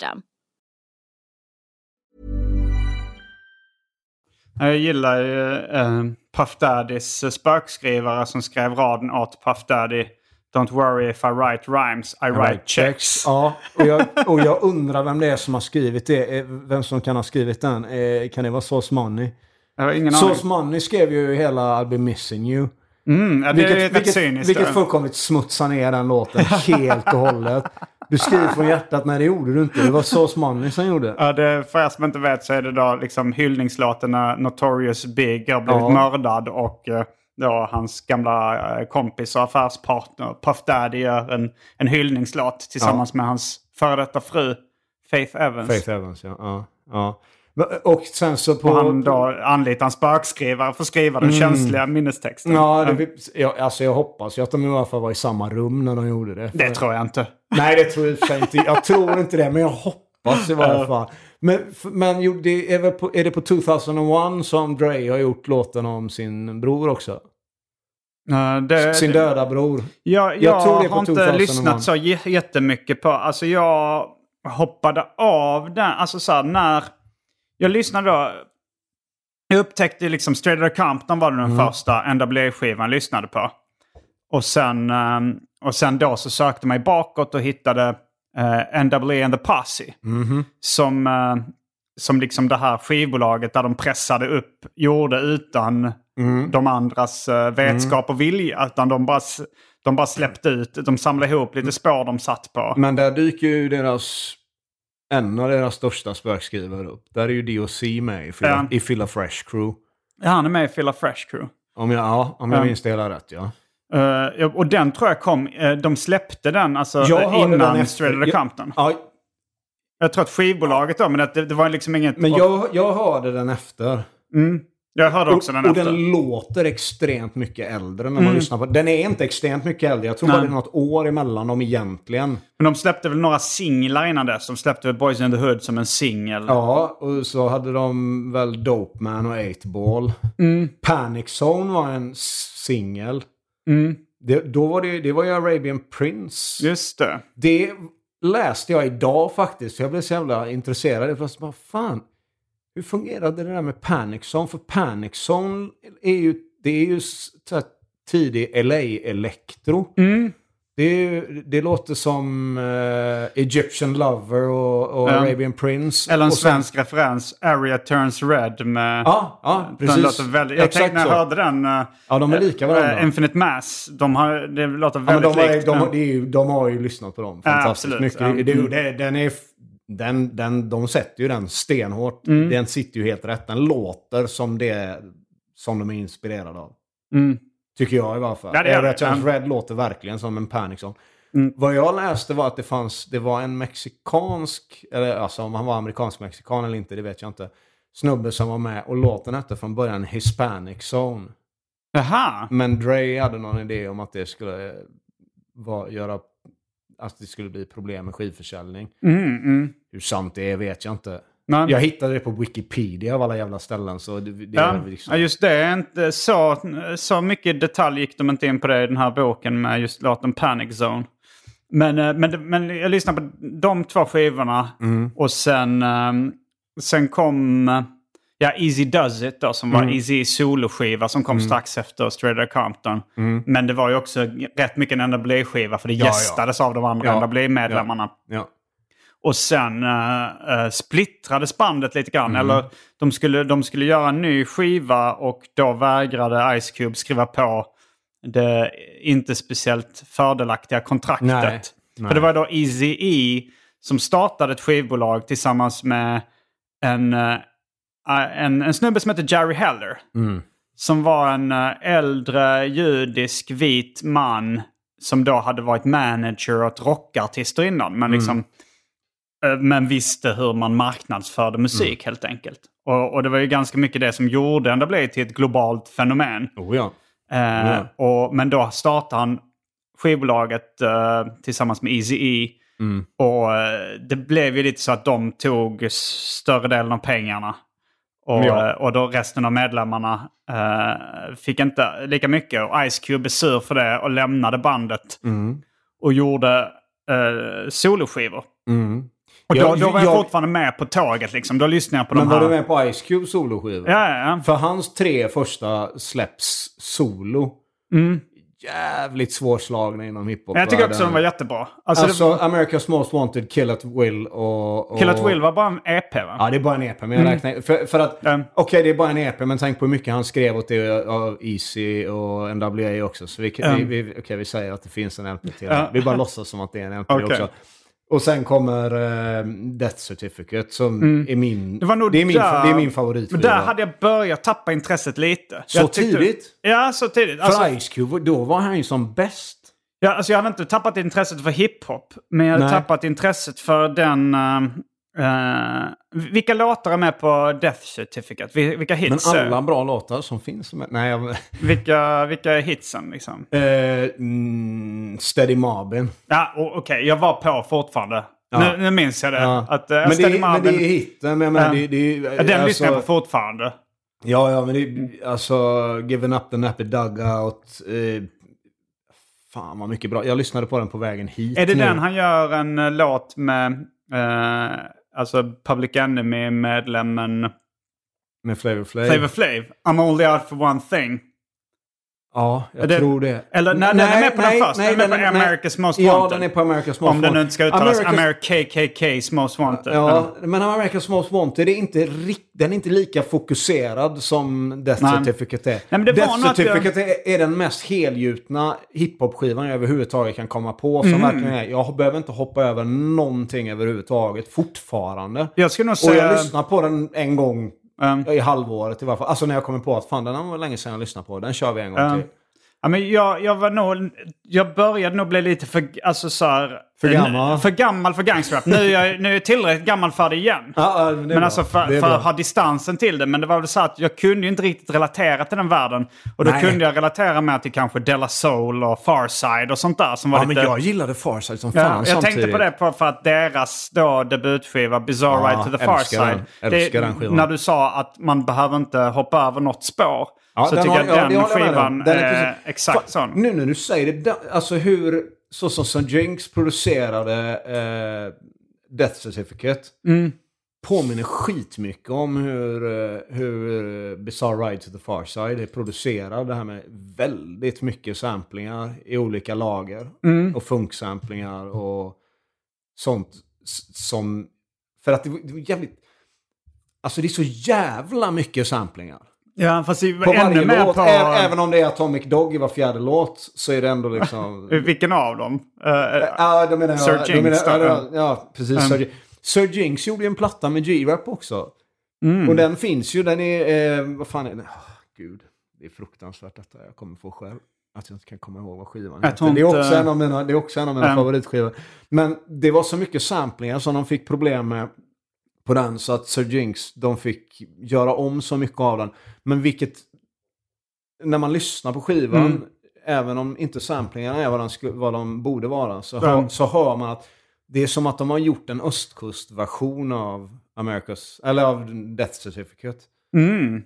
Jag gillar ju eh, Puff Daddys eh, spökskrivare som skrev raden åt Puff Daddy. Don't worry if I write rhymes, I write checks. Ja, och jag, och jag undrar vem det är som har skrivit det. Eh, Vem som kan ha skrivit den. Eh, Kan det vara Sauce Money? Jag har ingen Sauce aning. Money skrev ju hela I'll be missing you. Mm, ja, det är Vilket, rätt vilket, cyniskt. vilket det. fullkomligt smutsar ner den låten helt och hållet. Du skriver från hjärtat, nej det gjorde du inte. Det var Sauce Money som gjorde. Ja, det, för er som inte vet så är det då liksom hyllningslåten när Notorious Big har blivit Ja. mördad och eh, då hans gamla eh, kompis och affärspartner Puff Daddy gör en, en hyllningslåt tillsammans med hans före detta fru Faith Evans. Faith Evans, ja. ja, ja. Och sen så på... Och han då anlitar en spökskrivare för att skriva den känsliga minnestexten. Mm. Ja, det, jag, alltså jag hoppas ju att de i alla fall var i samma rum när de gjorde det. Det tror jag inte. Nej, det tror jag för inte. Jag tror inte det, men jag hoppas i varje fall. Men, men det är, väl på, är det på 2001 som Dre har gjort låten om sin bror också? Det, Sin döda bror. Jag, jag, Jag tror det är på har inte 2001. lyssnat så jättemycket på... Alltså jag hoppade av den. Alltså så här, när... Jag lyssnade då... Jag upptäckte liksom Straight Outta Compton var den Mm. första NWA-skivan jag lyssnade på. Och sen, ehm, och sen då så sökte mig bakåt och hittade uh, NWA and the Posse. Mhm. Som, eh, som liksom det här skivbolaget där de pressade upp gjorde utan Mm. de andras eh, vetskap och vilja. Utan de bara, de bara släppte ut, de samlade ihop lite spår de satt på. Men där dyker ju deras... En av deras största spökskrivare upp. Där är ju DOC med i Filla, Ja. i Filla Fresh Crew. Ja, han är med i Filla Fresh Crew. Om jag, ja, om jag Ja. minns det hela rätt, ja. Ja, och den tror jag kom, eh, de släppte den alltså innan den Straight efter. Outta Jag- Compton. Ja, Jag tror att skivbolaget då, men att det, det var liksom inget... men jag, jag hörde den efter. Mm. Jag hörde också och, den och efter. den låter extremt mycket äldre när man lyssnar på den. Den är inte extremt mycket äldre. Jag tror Nej. bara det är något år emellan dem egentligen. Men de släppte väl några singlar innan dess. De släppte väl Boys in the Hood som en singel. Ja, och så hade de väl Dope Man och 8-Ball. Mm. Panic Zone var en singel. Mm. Det, då var det, det var ju Arabian Prince. Just det. Det läste jag idag faktiskt. Jag blev så jävla intresserad. Fast vad fan. Hur fungerade det där med Panic Zone? För Panic Zone är ju, det är ju tidig LA-elektro. Mm. Det, det låter som eh, Egyptian Lover och, och Ja. Arabian Prince. Eller en svensk referens. Area Turns Red med... Ja, ja precis. väldigt, jag Exakt tänkte när jag så. hörde den... eh, Ja, de är lika varandra. eh, Infinite Mass. De har, det låter Ja, väldigt de, har, likt. de, har, är ju, de har ju lyssnat på dem fantastiskt absolut. mycket. Ja. Det, Mm. det, den är, den, den, de sätter ju den stenhårt. Mm. Den sitter ju helt rätt. Den låter som det som de är inspirerade av. Mm. Tycker jag i alla fall. Ja, det gör det. Red låter verkligen som en Panic Zone. Mm. Vad jag läste var att det fanns, det var en mexikansk, eller alltså om han var amerikansk-mexikan eller inte, det vet jag inte. Snubbe som var med och låten hette från början Hispanic Zone. Jaha. Men Dre hade någon idé om att det skulle eh, vara, göra att det skulle bli problem med skivförsäljning. Mm, mm. Hur sant det är vet jag inte. Men, Jag hittade det på Wikipedia av alla jävla ställen. Så det, det ja, liksom... ja, just det. Inte så, så mycket detalj gick de inte in på det i den här boken med just låten Panic Zone. Men, eh, men, men jag lyssnade på de två skivorna Mm. och sen, ehm, sen kom eh, ja, Easy Does It då, som var Mm. Easy soloskiva som kom strax efter Straight Outta Compton. Men det var ju också rätt mycket en NWA-skiva för det ja. gästades av de andra Ja. NWA-medlemmarna. Ja. Och sen uh, splittrades bandet lite grann. Mm. Eller de skulle, de skulle göra en ny skiva och då vägrade Ice Cube skriva på det inte speciellt fördelaktiga kontraktet. Nej, För nej. det var då Easy E som startade ett skivbolag tillsammans med en, eh, en, en snubbe som heter Jerry Heller. Mm. Som var en eh, äldre judisk vit man som då hade varit manager åt rockartister innan. Mm. Men, liksom, eh, men visste hur man marknadsförde musik Mm. helt enkelt. Och, och det var ju ganska mycket det som gjorde NWA till ett globalt fenomen. Oh, ja. Eh, Ja. och, men då startade han skivbolaget eh, tillsammans med Eazy-E. Mm. Och eh, det blev ju lite så att de tog större delen av pengarna. Och, Ja. eh, och då resten av medlemmarna eh, fick inte lika mycket. Och Ice Cube är sur för det och lämnade bandet. Mm. Och gjorde eh, soloskivor. Mm. Och då, Jag- då var jag, jag- fortfarande med på tåget liksom. Då lyssnade jag på Men de var här. du med på Ice Cube soloskiva? Ja, ja, ja. För hans tre första släpps solo. Mm. Jävligt svårslagna inom hiphop. Men jag tycker också de var jättebra. Alltså, Alltså, det, America's Most Wanted, Kill at Will och... och... Kill at Will var bara en EP va? Ja, det är bara en EP. Men jag räknar... För, för att... Mm. Okej, det är bara en EP, men tänk på hur mycket han skrev åt det av Easy och NWA också. Så vi, Mm. vi, vi, okej, vi säger att det finns en LP till. Ja. Vi bara låtsas som att det är en LP Okej. också. Och sen kommer eh, Death Certificate som är min, Mm. Det var nog det är min, där, det är min favorit. Men där hade jag börjat tappa intresset lite. Så tyckte- tidigt? Ja, så tidigt. För Alltså, Ice Cube, då var han ju som bäst. ja, alltså jag hade inte tappat intresset för hiphop. Men jag hade Nej. tappat intresset för den... eh, eh, vilka låtar är med på Death Certificate? Vil- Vilka Men hits? är- alla bra låtar som finns. Med. Nej, jag, Vilka, vilka är hitsen liksom? mm, Steady Mobbin. Ja, okej. jag var på fortfarande. Ja. Nu, nu minns jag det. Ja. Att, uh, men, det är, men Marvin, det är hitten. Men, Ja. det, det, den lyssnar jag på alltså- fortfarande. Ja, ja, men det är alltså Given Up the Nappy Dugout. Eh, fan vad mycket bra. Jag lyssnade på den på vägen hit Är det nu. den han gör en låt med... alltså Public Enemy-medlemmen Med Flavor Flav? Flavor Flav? I'm only out for one thing. Ja, jag det- tror det. Eller nej, den är med på den först. Den är med på America's Most Ja, Wanted. den är på America's Most Om Wanted. den nu inte ska uttalas America's- America KKK's Most Wanted. Ja, men America's Most Wanted är inte, den är inte lika fokuserad som Death Nej. Certificate är. Nej, men det var Death nog att jag- Certificate är, den mest helgjutna hiphop-skivan jag överhuvudtaget kan komma på. Som Mm. verkligen är, jag behöver inte hoppa över någonting överhuvudtaget fortfarande. Jag skulle nog Och säga... jag lyssnar på den en gång Um, i halvåret i varje fall. Alltså när jag kommer på att fan den var länge sedan jag lyssnade på. Den kör vi en gång Ja. till. Ja, men jag, jag var nog... Jag började nog bli lite för... Alltså så här, För gammal? För gammal för gangsterrap. Nu är jag, nu är jag tillräckligt gammal för det igen. Ja, ja, men det Men bra. alltså för, för att ha distansen till det. Men det var väl så att jag kunde ju inte riktigt relatera till den världen. Och då Nej. kunde jag relatera med till kanske Della Soul och Farside och sånt där. Som var Ja, men lite... jag gillade Farside som Ja, fan jag samtidigt. tänkte på det på, för att deras då debutskiva Bizarre Ja, Ride to the Far älskar Side. den. Älskar den skivan. När du sa att man behöver inte hoppa över något spår. Ja, så den tycker har- jag ja, den med skivan. Den är precis- exakt Fa- sån. Nu när du säger det, da- alltså hur, så som St. Jinx producerade eh, Death Certificate. Mm. Påminner skitmycket om hur, eh, hur Bizarre Ride to the Far Side är producerad. Det här med väldigt mycket samplingar i olika lager. Mm. Och funksamplingar och sånt som... För att det var jävligt... Alltså det är så jävla mycket samplingar. Ja, fast På varje låt, på... även om det är Atomic Dog i var fjärde låt, så är det ändå liksom... Vilken av dem? Eh, Ja, då menar. Sir Jinx menar, ja, ja, precis. Mm. Sir. Sir Jinx gjorde ju en platta med G-Rap också. Mm. Och den finns ju, den är... Eh, vad fan är den? Oh, gud, det är fruktansvärt detta jag kommer få själv. Att jag inte kan komma ihåg vad skivan heter. Det är också en av mina, det är också en av mina Mm. favoritskivor. Men det var så mycket samplingar som de fick problem med på den så att Sir Jinx, de fick göra om så mycket av den. Men vilket, när man lyssnar på skivan, Mm. även om inte samplingarna är vad de, vad de borde vara, så, Ja. hör, så hör man att det är som att de har gjort en östkustversion av Americas, eller av Death Certificate. Mm.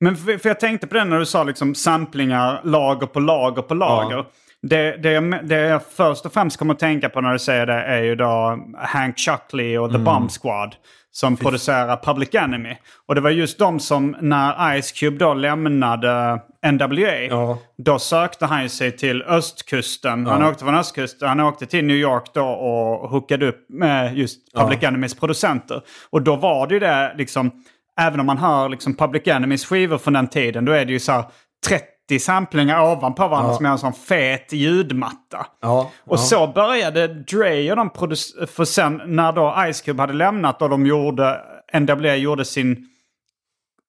Men för, för jag tänkte på det när du sa liksom samplingar, lager på lager på lager. Det, det, jag, det jag först och främst kommer att tänka på när du säger det är ju då Hank Chuckley och The Bomb Squad. Som producerar Public Enemy. Och det var just de som när Ice Cube då lämnade NWA. Ja. Då sökte han ju sig till östkusten. Han åkte från östkusten. Han åkte till New York då och hookade upp med just Public Enemys producenter. Och då var det ju det liksom, även om man hör liksom Public Enemys skivor från den tiden, då är det ju så här 30 samplingar ovanpå varandra som är en sån fet ljudmatta. Ja, Och så började Dre och de produc- för sen när då Ice Cube hade lämnat och de gjorde, NWA gjorde sin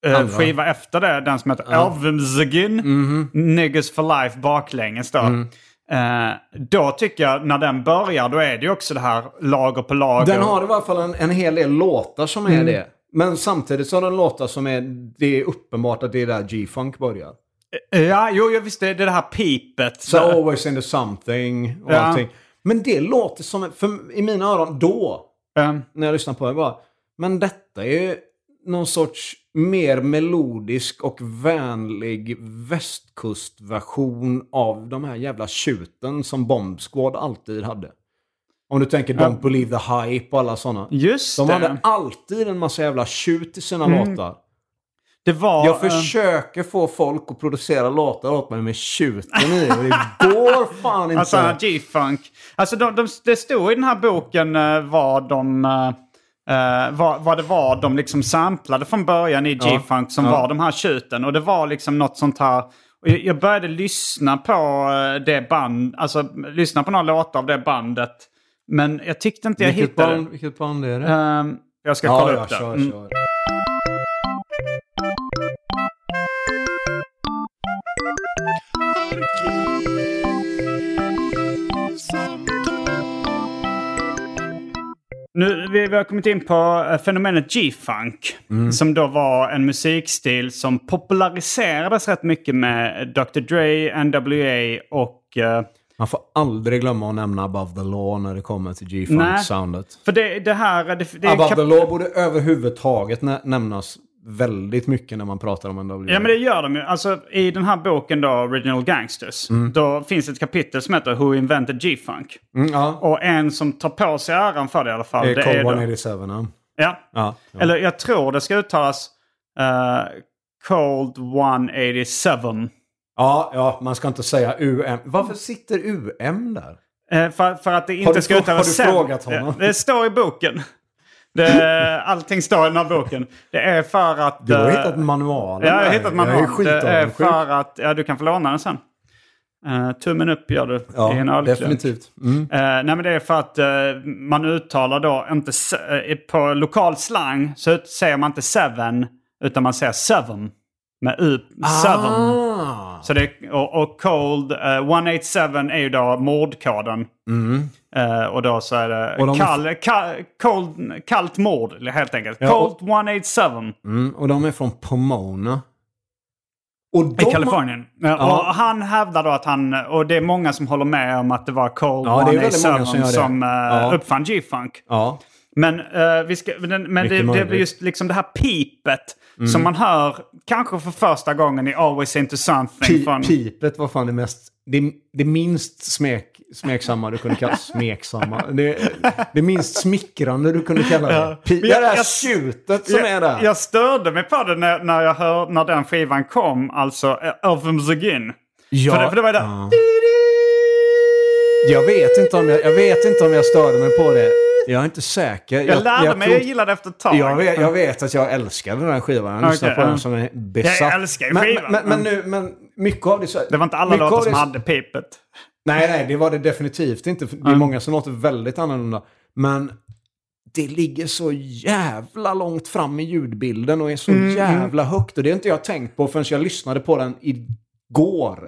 Andra. skiva efter det, den som heter Alvimzagin, Mhm. Niggas for Life baklänges då. Mm. Eh, då tycker jag, när den börjar, då är det ju också det här lager på lager. Den har i varje fall en, en hel del låtar som är Mm. det. Men samtidigt så har den låtar som är, det är uppenbart att det är där G-Funk börjar. Eh, Ja, jo, jag visste, det det här pipet. Så Always into something och Ja. allting. Men det låter som, för i mina öron då, Eh, när jag lyssnar på det bara, men detta är ju någon sorts mer melodisk och vänlig västkustversion av de här jävla tjuten som Bomb Squad alltid hade. Om du tänker Don't Believe the Hype och alla sådana. Just De det. hade alltid en massa jävla tjut i sina Mm. låtar. Det var... Jag försöker få folk att producera låtar åt mig med tjuten i. Och det går fan inte. Alltså G-funk. Alltså de, de, det stod i den här boken eh, vad de... eh, vad, vad det var de liksom samplade från början i G-funk som Ja. var de här tjuten. Och det var liksom något sånt här... och jag- Jag började lyssna på det band, alltså lyssna på några låtar av det bandet. Men jag tyckte inte jag vilket, hittade. band, vilket band är det? Ehm, jag ska ja, kolla upp det. kör, Mm. Nu, vi, vi har kommit in på eh, fenomenet G-funk. Mm. Som då var en musikstil som populariserades rätt mycket med Dr. Dre, NWA och... eh, Man får aldrig glömma att nämna Above the Law när det kommer till. G-Funk-soundet. för det, det här... Det, det Above the Law borde överhuvudtaget nä- nämnas väldigt mycket när man pratar om NWA. Ja men det gör de ju. Alltså i den här boken då, Original Gangsters. Då finns ett kapitel som heter Who Invented G-Funk. Mm, ja. Och en som tar på sig äran för det i alla fall. Det är Cold då- 187. Ja. Ja. Ja, ja. Eller jag tror det ska uttalas eh, Cold 187. ja, ja, man ska inte säga UM. Varför sitter UM där? Eh, för, för att det inte ska uttalas har du sen. frågat honom? Det, det står i boken. Det, allting står i den här boken. Det är för att... Du har eh, hittat manualen Ja, jag har hittat manualen. Det är för att... Ja, du kan få låna den sen. Uh, tummen upp gör du Ja, i en ölklunk. definitivt. Mm. Eh, nej men det är för att eh, man uttalar då inte... på lokal slang så säger man inte seven utan man säger seven. Med u. Seven. Ah. Så det, och, och cold, eh, 187 är ju då mordkoden. Eh, och då så är det Mm. Och de- kall, kall, cold, kallt mord helt enkelt. Ja, Cold 187 Mm, och de är från Pomona. Och i Kalifornien. Ja. Ja. Och han hävdar då att han, och det är många som håller med om att det var Cold Ja, det är väldigt 187 många som som, eh, Ja. uppfann G-funk. Ja. Men, eh, vi ska, men, men det, det blir just liksom det här pipet Mm. som man hör kanske för första gången i Always Into Something. Pi- från, Pipet var fan det mest... Det, det minst smek, smeksamma du kunde kalla smeksamma. Det, det minst smickrande du kunde kalla det. Pi, jag- det där jag- tjutet som är där. jag, jag störde mig på det när, när jag hör, när den skivan kom, alltså eh, Elfums Again. ja, För, det, för det var det. ja. Jag vet inte om jag, jag vet inte om jag störde mig på det. Jag är inte säker. Jag, lärde mig, tror- jag gillade efter ett tag. Jag vet, jag vet att jag älskade den här skivan. Jag lyssnar Okej, på den som är besatt. Jag älskar ju skivan. Men, men, men, nu, men mycket av det... Så, Det var inte alla låtar som hade pipet. Nej, nej, det var det definitivt inte. Det är många som låter väldigt annorlunda. Men det ligger så jävla långt fram i ljudbilden och är så jävla högt. Och det har inte jag tänkt på förrän jag lyssnade på den igår.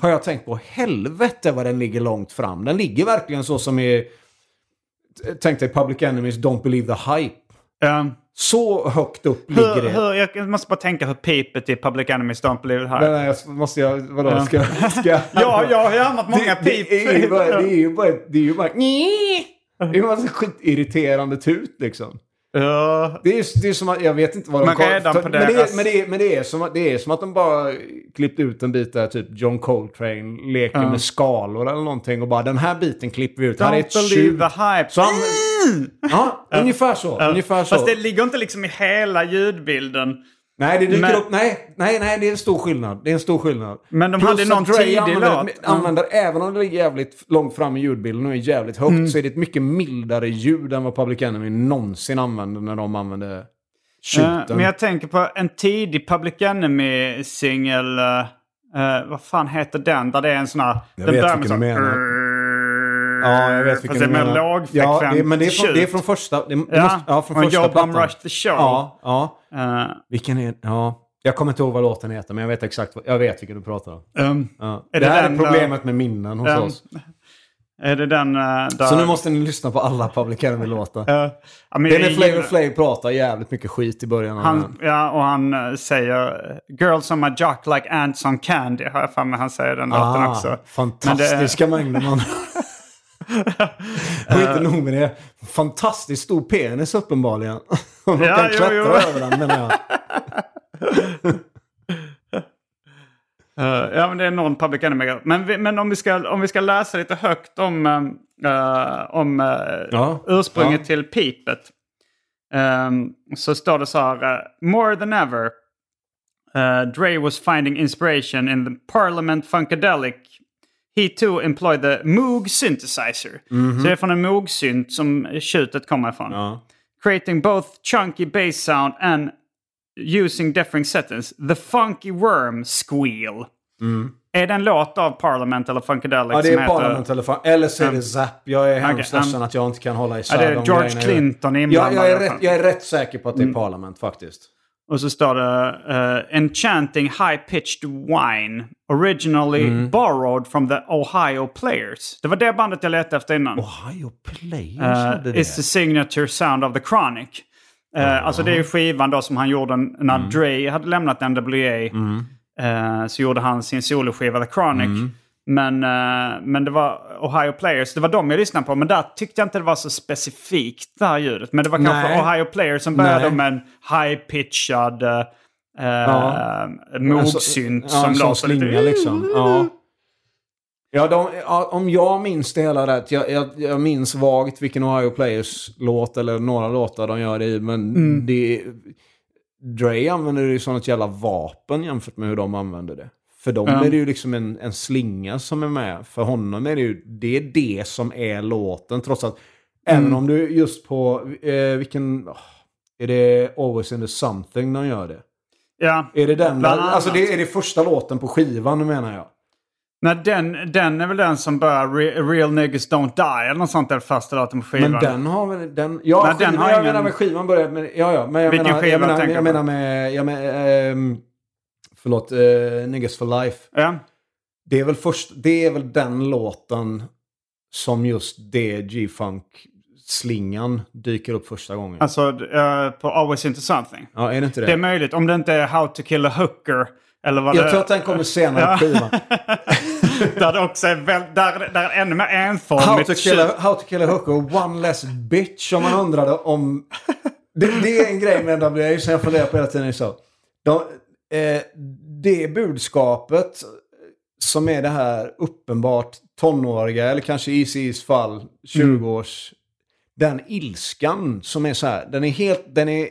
Har jag tänkt på helvete vad den ligger långt fram. Den ligger verkligen så som i... Tänk dig Public Enemies Don't Believe the Hype. Ja. Så högt upp ligger hur, det. hur, jag måste bara tänka hur pipet i Public Enemies Don't Believe It Nej, High. nej, jag måste jag... Vadå? Ska, ska jag... Ja, jag har härmat många det, pip. Det är ju bara... Det är ju bara... Det är ju bara... Det är ju bara skitirriterande tut liksom. Ja. Det är, det är som att, jag vet inte vad de Men för- det är, men, det är, men det är som att, det är som att de bara klippt ut en bit där typ John Coltrane leker Ja. med skalor eller någonting och bara den här biten klipper vi ut. här är Don't ett believe the hype. Så han, ja, ungefär så. Ja. Ungefär så. Fast det ligger inte liksom i hela ljudbilden. Nej, det dyker Men- upp. Nej, nej, nej, det är en stor skillnad. Det är en stor skillnad. Men de Plus hade någon tidig använder, låt. använder även om det ligger jävligt långt fram i ljudbilden och är jävligt högt, Mm. så är det ett mycket mildare ljud än vad Public Enemy någonsin använde när de använde Eh, tjuten. men jag tänker på en tidig Public Enemy-singel. eh, vad fan heter den? Där det är en sån här... Jag den vet vilken du menar. Ja, jag vet Fast vilken du med menar. lågfrekvent Ja, det, men det är, från, det är från första... Det, det Ja, måste, ja från första Bum plattan. Rush the Show. Ja, ja. Eh, Vilken är... Ja. Jag kommer inte ihåg vad låten heter, men jag vet exakt jag vet vilken du pratar om. um, Ja. Det, det här den, är problemet med minnen hos um, oss. Är det den eh, där... Så nu måste ni lyssna på alla Public Enemy-låtar. Eh, ja, men Det är Flavor Flav pratar jävligt mycket skit i början av Han, den. ja, och han eh, säger Girls on my jock like ants on candy. Har jag för mig han säger den låten Ah, också. fantastiska mängder man... och inte nog med det. Fantastiskt stor penis uppenbarligen. Om de Ja, kan jo, klättra jo. över den menar jag. Eh, ja, men det är någon Public Enemy. Men, vi, men om, vi ska, om vi ska läsa lite högt om, eh, om eh, Ja, ursprunget ja. till pipet. ehm, så står det så här. eh, More than ever. eh, Dre was finding inspiration in the Parliament Funkadelic. He too employed the Moog synthesizer. Så det är från en Moog-synt som tjutet kommer ifrån. Ja. creating both chunky bass sound and using different settings. The funky worm squeal. Är det en låt av Parliament eller Funkadelic Ja, det är heter... Parliament eller fan. Eller så är det Zapp. Jag är hemskt um, ledsen att jag inte kan hålla Ja, isär det är George. Clinton ja, inblandad jag, i är rätt, jag är rätt säker på att det är Mm. Parliament faktiskt. Och så står det eh, Enchanting High-Pitched Wine Originally Mm. borrowed from the Ohio Players. Det var det bandet jag letade efter innan. Ohio Players Uh, it's the signature sound of the Chronic. Uh, Alltså det är skivan då som han gjorde när Mm. Dre hade lämnat NWA. Uh, så gjorde han sin soloskiva The Chronic. Mm. Men, uh, men det var Ohio Players, det var de jag lyssnade på. Men där tyckte jag inte det var så specifikt det här ljudet. Men det var kanske Nej. Ohio Players som började Nej. med en high-pitchad uh, Ja. mogsynt Alltså, ja, som en sån låter lite... slinga liksom. Ja. Ja, de, ja, om jag minns det hela rätt. Jag, jag, jag minns vagt vilken Ohio Players-låt eller några låtar de gör det i. Men Mm. det... Dre använder det ju som ett jävla vapen jämfört med hur de använder det. För dem Ja. är det ju liksom en, en slinga som är med. För honom är det ju det, är det som är låten. Trots att Mm. även om du just på eh, vilken... åh, Är det Always in the something de gör det? Ja. Är det den? Bland Alltså det är det första låten på skivan menar jag. Nej, den, den är väl den som börjar Re- Real Niggas Don't Die eller något sånt där första låten på skivan. Men den har väl... Den, ja, Nej, den skivan, har jag ingen- menar med skivan började med... Ja, ja. Men jag Vilken menar, skiva jag menar, jag på? menar med... Jag menar, ehm, förlåt, uh, Niggas for Life. Ja. Det är väl först... Det är väl den låten som just det G-Funk-slingan dyker upp första gången. Alltså eh, på Always Into Something. ja, är det inte det? Det är möjligt. Om det inte är How to Kill a Hooker. Eller vad jag det tror att den kommer senare på skivan. där det också är väl, där, där är ännu mer How enformigt. to, kill a, how to kill a hooker one less bitch om man undrade om... Det, det är en grej med NWA som jag funderar på hela tiden. Så. De, eh, det budskapet som är det här uppenbart tonåriga, eller kanske i Eazy-E's fall 20-års... Den ilskan som är så här, den är helt... Den är,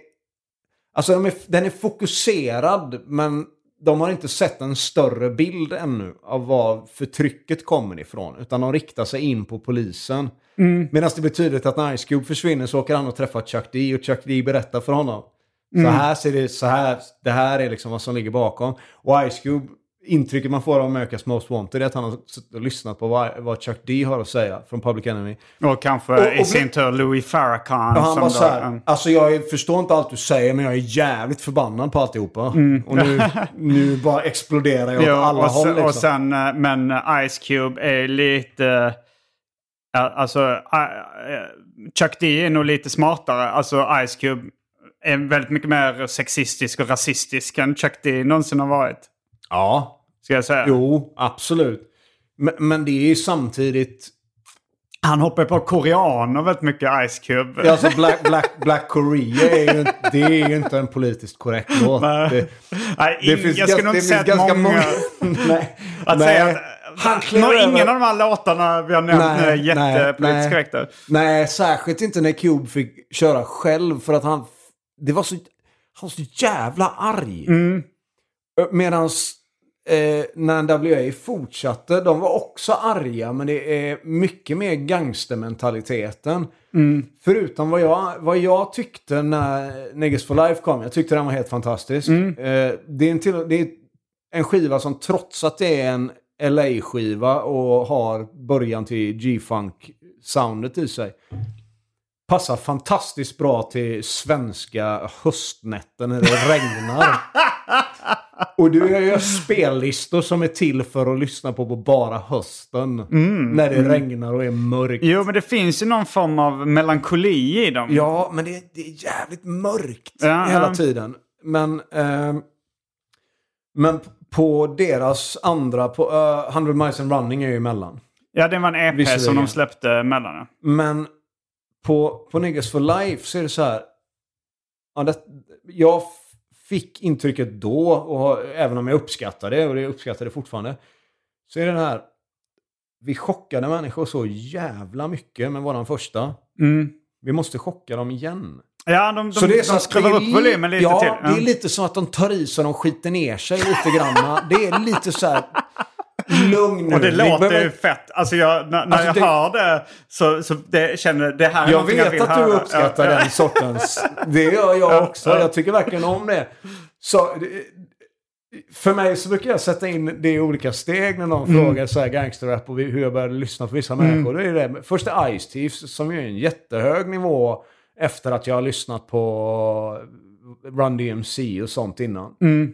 alltså de är, den är fokuserad men de har inte sett en större bild ännu av var förtrycket kommer ifrån. Utan de riktar sig in på polisen. Medan det betyder att när Ice Cube försvinner så åker han och träffar Chuck D och Chuck D berättar för honom. Så här ser det, så här, det här är liksom vad som ligger bakom. Och Ice Cube, intrycket man får av America's Most Wanted är att han har och lyssnat på vad, vad Chuck D har att säga från Public Enemy. Och kanske Och- och i sin tur Louis Farrakhan. Och han som var så här, mm. alltså jag förstår inte allt du säger men jag är jävligt förbannad på alltihopa. Och nu, nu bara exploderar jag åt Jo, alla och, håll liksom. och sen, eh, men eh, Ice Cube är lite... Alltså, eh, eh, Chuck D är nog lite smartare. Alltså Ice Cube är väldigt mycket mer sexistisk och rasistisk än Chuck D någonsin har varit. Ja, Ska jag säga. jo, absolut. Men, men det är ju samtidigt... Han hoppar på koreaner väldigt mycket, Ice Cube. Ja, Alltså Black, Black, Black Korea är ju, det är ju inte en politiskt korrekt låt. Nej. Det, Nej, det finns jag skulle nog inte säga att ganska många... nej, Att nej. säga att Han nå, ingen över- av de här låtarna vi har nämnt Nej, är jättepolitiskt nej. korrekta. Nej, särskilt inte när Cube fick köra själv för att han... Det var så... Han var så jävla arg. Mm. Medan eh, när NWA fortsatte, de var också arga men det är mycket mer gangstermentaliteten. Mm. Förutom vad jag, vad jag tyckte när Niggas for Life kom. Jag tyckte den var helt fantastisk. Mm. Eh, det, är en till, det är en skiva som trots att det är en LA-skiva och har början till G-funk-soundet i sig. Passar fantastiskt bra till svenska höstnätter när det regnar. Och du gör spellistor som är till för att lyssna på på bara hösten. när det regnar och är mörkt. Jo, men det finns ju någon form av melankoli i dem. Ja, men det, det är jävligt mörkt Ja, hela ja. tiden. Men, ehm, men på deras andra, på uh, 100 Miles and Running är ju emellan. Ja, det var en EP som de släppte mellan. Men på, på Niggas for Life så är det så här. Ja, det, jag fick intrycket då, och även om jag uppskattar det, och det uppskattar det fortfarande. Så är det den här. Vi chockade människor så jävla mycket med våran första. Mm. Vi måste chocka dem igen. Ja, de, de, Så det är de skruvar upp volymen lite ja, till. det är lite så att de tar i så de skiter ner sig lite grann. Det är lite så här... Lugn nu. Och det låter behöver- ju fett. Alltså jag, när, när Alltså jag det- hör det så, så det, känner det här är Jag vet vill att du höra. uppskattar Ja, den sortens... Det gör jag också. Jag tycker verkligen om det. Så, för mig så brukar jag sätta in det i olika steg när någon Mm. frågar så här gangsterrap och hur jag började lyssna på vissa människor. Det är det. Först är Ice Thieves som är en jättehög nivå efter att jag har lyssnat på Run DMC och sånt innan. Mm.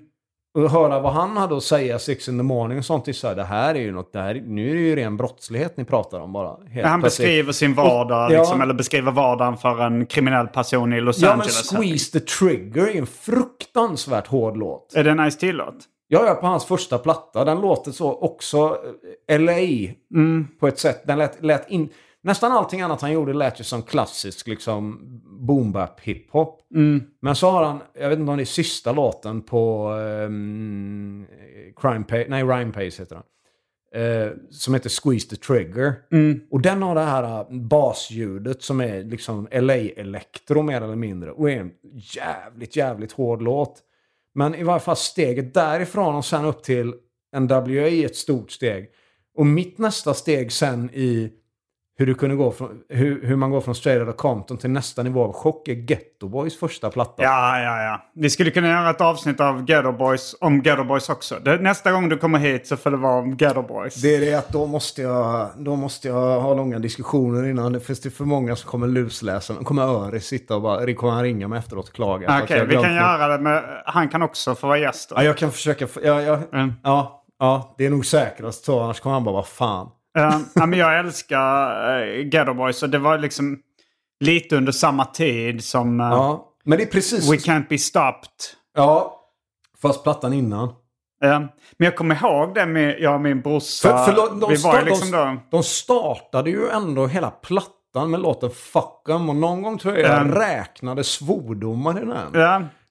Och höra vad han hade att säga Six in the morning och sånt. Så här, det här är ju något, det här, nu är det ju ren brottslighet ni pratar om bara. Helt Han plötsligt. beskriver sin vardag, Och- ja. liksom, eller beskriver vardagen för en kriminell person i Los Ja men Angeles. Squeeze the Trigger är en fruktansvärt hård låt. Är det en Ice T-låt? Jag är på hans första platta. Den låter så också eh, LA Mm. på ett sätt. Den lät, lät in, nästan allting annat han gjorde lät ju som klassisk liksom boom bap hiphop. Mm. Men så har han, jag vet inte om det är sista låten på um, Crime Pace, nej Rhyme Pace heter den. Eh, som heter Squeeze the Trigger. Mm. Och den har det här eh, basljudet som är liksom LA-elektro mer eller mindre. Och är en jävligt, jävligt hård låt. Men i varje fall steget därifrån och sen upp till NWA är ett stort steg. Och mitt nästa steg sen i hur, du kunde gå från, hur, hur man går från Straight Outta Compton till nästa nivå av chock är Ghetto Boys första platta. Ja, ja, ja. Vi skulle kunna göra ett avsnitt av Ghetto Boys om Ghetto Boys också. Det, nästa gång du kommer hit så får det vara om Ghetto Boys. Det är det att då måste jag, då måste jag ha långa diskussioner innan. Det finns det för många som kommer lusläsa. Då kommer Öris sitta och bara, kommer han ringa mig efteråt och klaga. Okej, har vi kan något. göra det med... Han kan också få vara gäst. Ja, jag kan försöka. Ja, ja, Mm. ja, ja, det är nog säkrast så. Annars kommer han bara, vad fan. Eh, ja, men jag älskar uh, Ghetto Boys och det var liksom lite under samma tid som eh, Ja, men det är precis... We Can't Be Stopped. Ja, fast plattan innan. Men jag kommer ihåg det med jag och min brorsa. För, för de, vi var liksom de, de startade ju ändå hela plattan med låten Fuck 'em och någon gång tror jag jag räknade svordomar i den.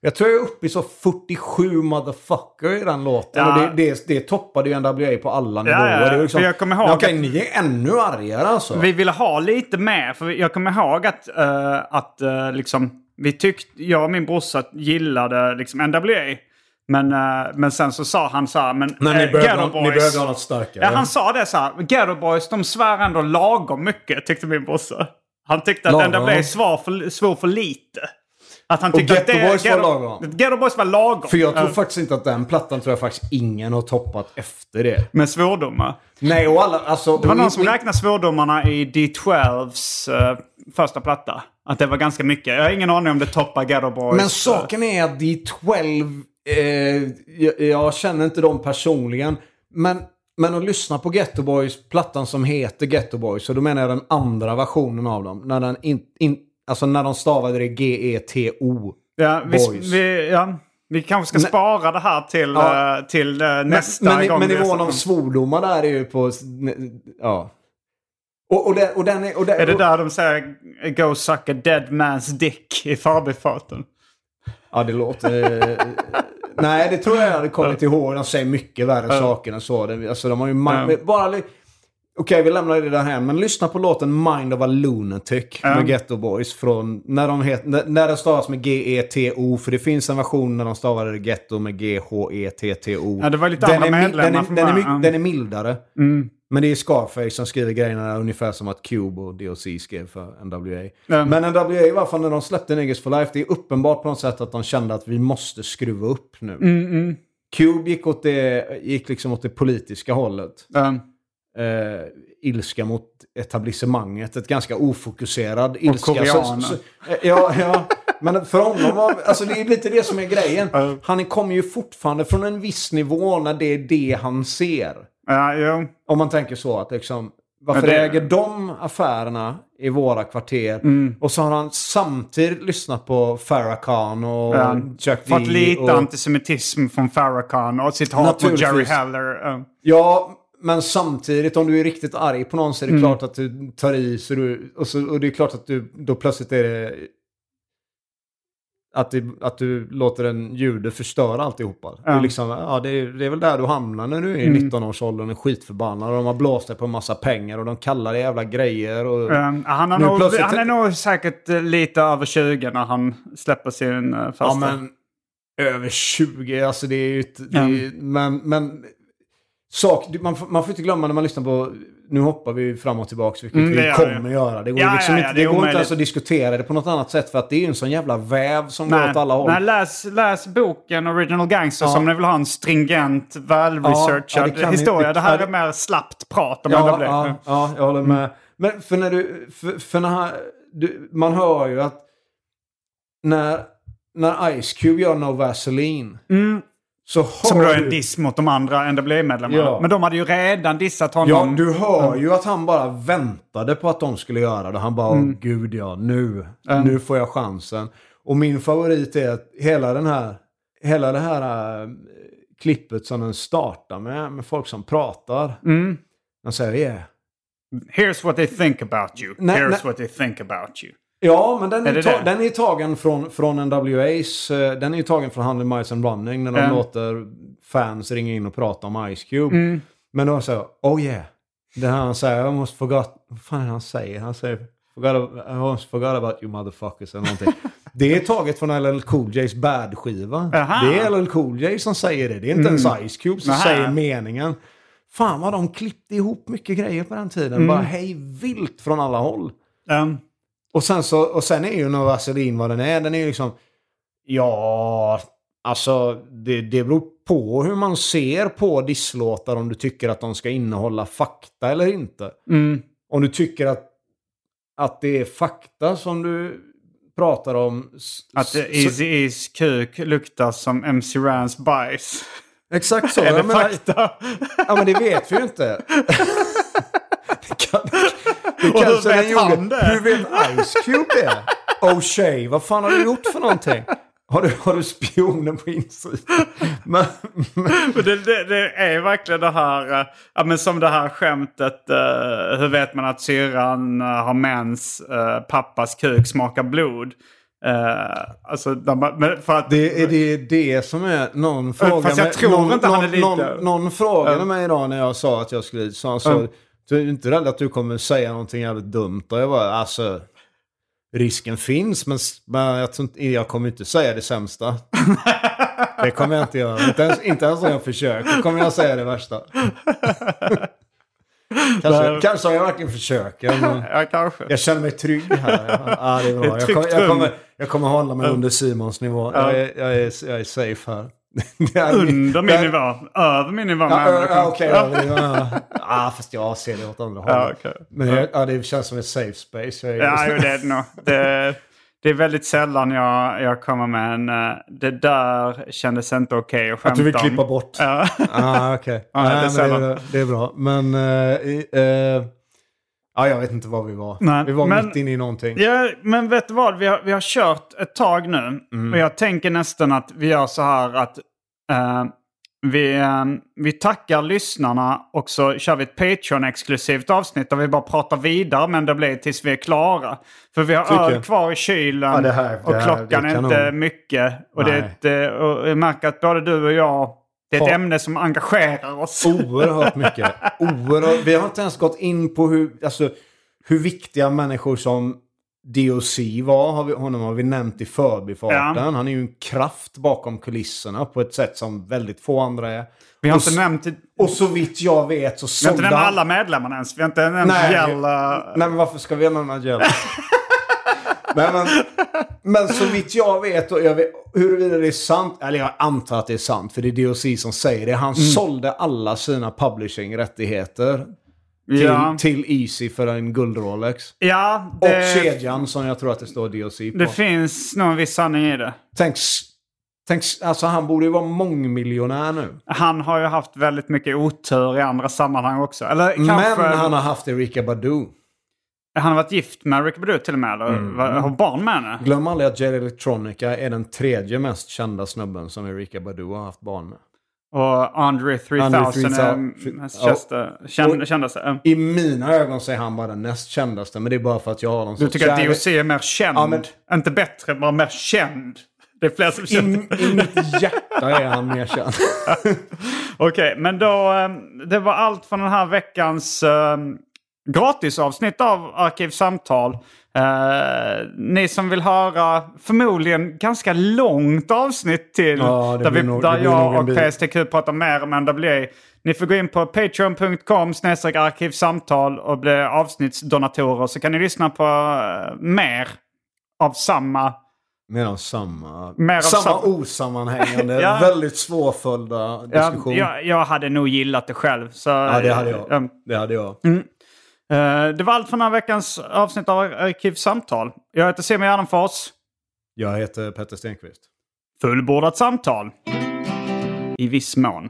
Ja, Jag tror jag är uppe i så 47 motherfucker i den låten. Ja. Och det, det, det toppade ju NWA på alla nivåer. ja, Det är liksom, jag kommer ihåg Okej, att- ni är ännu argare alltså. Vi ville ha lite mer, för jag kommer ihåg att, eh, att eh, liksom, vi tyckte, jag och min brorsa gillade liksom NWA. Men, eh, men sen så sa han så här, men Nej, ni eh, behövde, ha- ni Boys- behövde ha något starkare. Ja, han sa det så här, Ghetto Boys de svär ändå lagom mycket, tyckte min brorsa. Han tyckte att Lagom? NWA svar för, svor för lite. Att han Och tyckte att Ghetto det, Boys var lagom? Ghetto Boys var lagom. För jag tror Eh, faktiskt inte att den plattan tror jag faktiskt ingen har toppat efter det. Med svordomar. Nej, och alla... Alltså, Det var och någon i- som räknade svordomarna i D12s eh, första platta. Att det var ganska mycket. Jag har ingen aning om det toppar Ghetto Boys. Men saken är att D12, eh, jag, jag känner inte dem personligen. Men, men att lyssna på Ghetto Boys, plattan som heter Ghetto Boys, så då menar jag den andra versionen av dem. När, den in, in, alltså när de stavade det G-E-T-O. ja, vi, ja, vi kanske ska spara det här till, Ja. eh, till eh, Men, nästa men, gång. men vi är nivån av svordomar där är ju på... Ja. Och, och, den, och den är... Och den, Är det där de säger Go suck a dead man's dick i förbifarten? Ja, det låter... eh, nej, det tror jag jag hade kommit ihåg. De säger mycket värre saker än så. Alltså, de har ju... ma- Ja. Bara... Okej, vi lämnar det där hem. Men lyssna på låten Mind of a Lunatic med Ghetto Boys. Från när, de het, när, när den stavas med G-E-T-O. För det finns en version när de stavade det Ghetto med G-H-E-T-T-O. Ja, det var lite den andra är, medlemmar den, är, den, är, början. my- den är mildare. Mm. Men det är Scarface som skriver grejerna ungefär som att Cube och DOC skrev för NWA. Ja. Men NWA i alla fall när de släppte Niggas for Life, det är uppenbart på något sätt att de kände att vi måste skruva upp nu. Mm, Cube gick, åt det, gick liksom åt det politiska hållet. Ja. Eh, ilska mot etablissemanget, ett ganska ofokuserad ilska. koreaner. Så- så- eh, ja, ja. Men för honom var, alltså det är lite det som är grejen. Ja. Han kommer ju fortfarande från en viss nivå när det är det han ser. Ja, jo. Om man tänker så att liksom, varför Ja, det- äger de affärerna i våra kvarter? Mm. Och så har han samtidigt lyssnat på Farrakhan och Ja. Chuck D. Fått lite och, antisemitism från Farrakhan och sitt hat mot Jerry. Heller. Ja. Men samtidigt om du är riktigt arg på någon så är det Mm. klart att du tar i. Så du, och, så, och det är klart att du då plötsligt är det... Att, det, att du låter en jude förstöra alltihopa. Ja. liksom, ja, det, är, det är väl där du hamnar när du är i Mm. 19-årsåldern och skitförbannad. Och de har blåst dig på en massa pengar och de kallar det jävla grejer. Och, Ja, han, har nog, plötsligt- han är nog säkert eh, lite över 20 när han släpper sin eh, första. Ja, men över 20, alltså det är ju... ett- Det är, Men, men sak, man, får- man får inte glömma när man lyssnar på nu hoppar vi fram och tillbaka, vilket Mm, det vi kommer vi. göra. Det går, Ja, liksom ja, ja, inte, det det går inte ens att diskutera det på något annat sätt för att det är ju en sån jävla väv som går åt alla håll. Nej, läs, läs boken Original Gangster Ja. som ni vill ha en stringent, välresearchad Ja, ja, det kan ni- historia. Det här ja, är det- mer slappt prat om Ja, NWA. ja, ja, jag håller med. Men för när du... För, för när du, man hör ju att när, när Ice Cube gör No Vaseline hör Som då är en diss mot de andra NWA-medlemmarna. Ja. Men de hade ju redan dissat Ja, honom. du hör ju att han bara väntade på att de skulle göra det. Han bara, åh gud ja, nu, nu får jag chansen. Och min favorit är att hela den här, hela det här äh, klippet som den startar med, med folk som pratar. De säger yeah. Here's what they think about you. Nej, Here's nej. what they think about you. Ja, men den Är är, ta- den är tagen från, från NWA's. eh, Den är ju tagen från 100 Miles and Running när de Ja. låter fans ringa in och prata om Ice Cube. Mm. Men då säger oh yeah. Det här han säger, I almost forgot. Vad fan är det han säger? Han säger, forgot, I almost forgot about you motherfuckers eller någonting. det är taget från LL Cool J's Bad-skiva. Aha. Det är LL Cool J som säger det. Det är inte ens Ice Cube som Nähä. säger meningen. Fan vad de klippte ihop mycket grejer på den tiden. Bara hej vilt från alla håll. Um, Och sen, så, och sen är ju No Vaseline vad den är. Den är ju liksom... Ja, alltså det, det beror på hur man ser på disslåtar om du tycker att de ska innehålla fakta eller inte. mm. Om du tycker att, att det är fakta som du pratar om. Att Easy E's kuk luktar som MC Rans bajs. Exakt så. är det fakta? Ja, men det vet vi ju inte. det kan, det Och hur kanske den vet gjorde. han det? Hur vet Ice Cube det? O'Shea, vad fan har du gjort för någonting? Har du, har du spionen på insidan? Men, men, det, det, det är verkligen det här, eh, ja, men som det här skämtet. eh, hur vet man att syrran eh, har mens? eh, pappas kuk smakar blod. Uh, alltså, men för att, det är det, det som är någon fråga Fast jag tror någon, inte han är någon, lite- någon, någon frågade mig idag när jag sa att jag skulle. Så sa, Ja. Du är inte rädd att du kommer säga någonting jävligt dumt? Och jag bara, alltså, risken finns, men, men jag, jag kommer inte säga det sämsta. det kommer jag inte göra. Inte ens, inte ens om jag försöker kommer jag säga det värsta. kanske, Nej. kanske har jag verkligen försöker. Men ja, kanske. jag känner mig trygg här. Ja, det är bra. Jag, kommer, jag, kommer, jag kommer hålla mig under Simons nivå. Ja. Jag, är, jag, är, jag är safe här. Under min nivå. Över min nivå. Ja, ja, okej. ja, ja. Ah, fast jag ser det åt andra Ja, hållet. okej. Men det, ja, det känns som ett safe space. Jag Ja, jo, det är det nog. Det, det är väldigt sällan jag, jag kommer med en eh, det där kändes inte okej att skämta Att du vill om." klippa bort? Ja. Ah, okej. Ja, det är det, är, det är bra. Men... i- eh, ja, jag vet inte var vi var. Nej, vi var men- mitt inne i någonting. Ja, men vet du vad? Vi har, vi har kört ett tag nu. Mm. Och jag tänker nästan att vi gör så här att eh, vi, eh, vi tackar lyssnarna och så kör vi ett Patreon-exklusivt avsnitt där vi bara pratar vidare men det blir tills vi är klara. För vi har Tycker öl kvar i kylen Ja, det här- och det här- klockan det är inte mycket. Och, det Nej. ett, eh, och jag märker att både du och jag, det är ett ämne som engagerar oss. Oerhört mycket. Oerhört. Vi har inte ens gått in på hur, alltså, hur viktiga människor som DOC var. Har vi, honom har vi nämnt i förbifarten. Ja. Han är ju en kraft bakom kulisserna på ett sätt som väldigt få andra är. Vi har och, inte nämnt, och så vitt jag vet så vi har inte sålde nämnt alla medlemmarna ens. Vi har inte nämnt Nej. Gälla. Nej men varför ska vi nämna Gel? Nej, men, men så vitt jag vet, och jag vet huruvida det är sant, eller jag antar att det är sant, för det är DOC som säger det. Han Mm. sålde alla sina publishing-rättigheter till, Ja. till Easy för en guld-Rolex. Ja, Och det, kedjan som jag tror att det står DOC på. det finns nog en viss sanning i det. Tänk, tänk, alltså han borde ju vara mångmiljonär nu. Han har ju haft väldigt mycket otur i andra sammanhang också. Eller kanske... Men han har haft Erika Badu. Han har varit gift med Ricky Badu till och med. Eller Mm. har barn med henne. Glöm aldrig att J Electronica är den tredje mest kända snubben som Erika Badu har haft barn med. Och Andre 3000 Andre 3000. är mest Ja. kända, känd, Och- kändaste. I mina ögon så är han bara den näst kändaste, men det är bara för att jag har någon Du tycker att DOC är mer känd? Ja, men- Inte bättre, bara mer känd. Det är fler som I, känner. I mitt hjärta är han mer känd. Okej, men då... eh, Det var allt från den här veckans eh, gratisavsnitt av Arkivsamtal. Eh, ni som vill höra förmodligen ganska långt avsnitt till Ja, där, vi, nog- där jag och. PSTQ pratar mer om NWA. Ni får gå in på patreon.com arkivsamtal och bli avsnittsdonatorer så kan ni lyssna på eh, mer av samma Medan samma, Mer av samma samma- osammanhängande, Ja. väldigt svårföljda Ja, diskussion. jag, jag hade nog gillat det själv. Så, Ja, det hade jag. eh, Det hade jag. eh, det var allt för den här veckans avsnitt av Arkivsamtal. Jag heter Simon Gärdenfors. Jag heter Petter Stenqvist. Fullbordat samtal. I viss mån.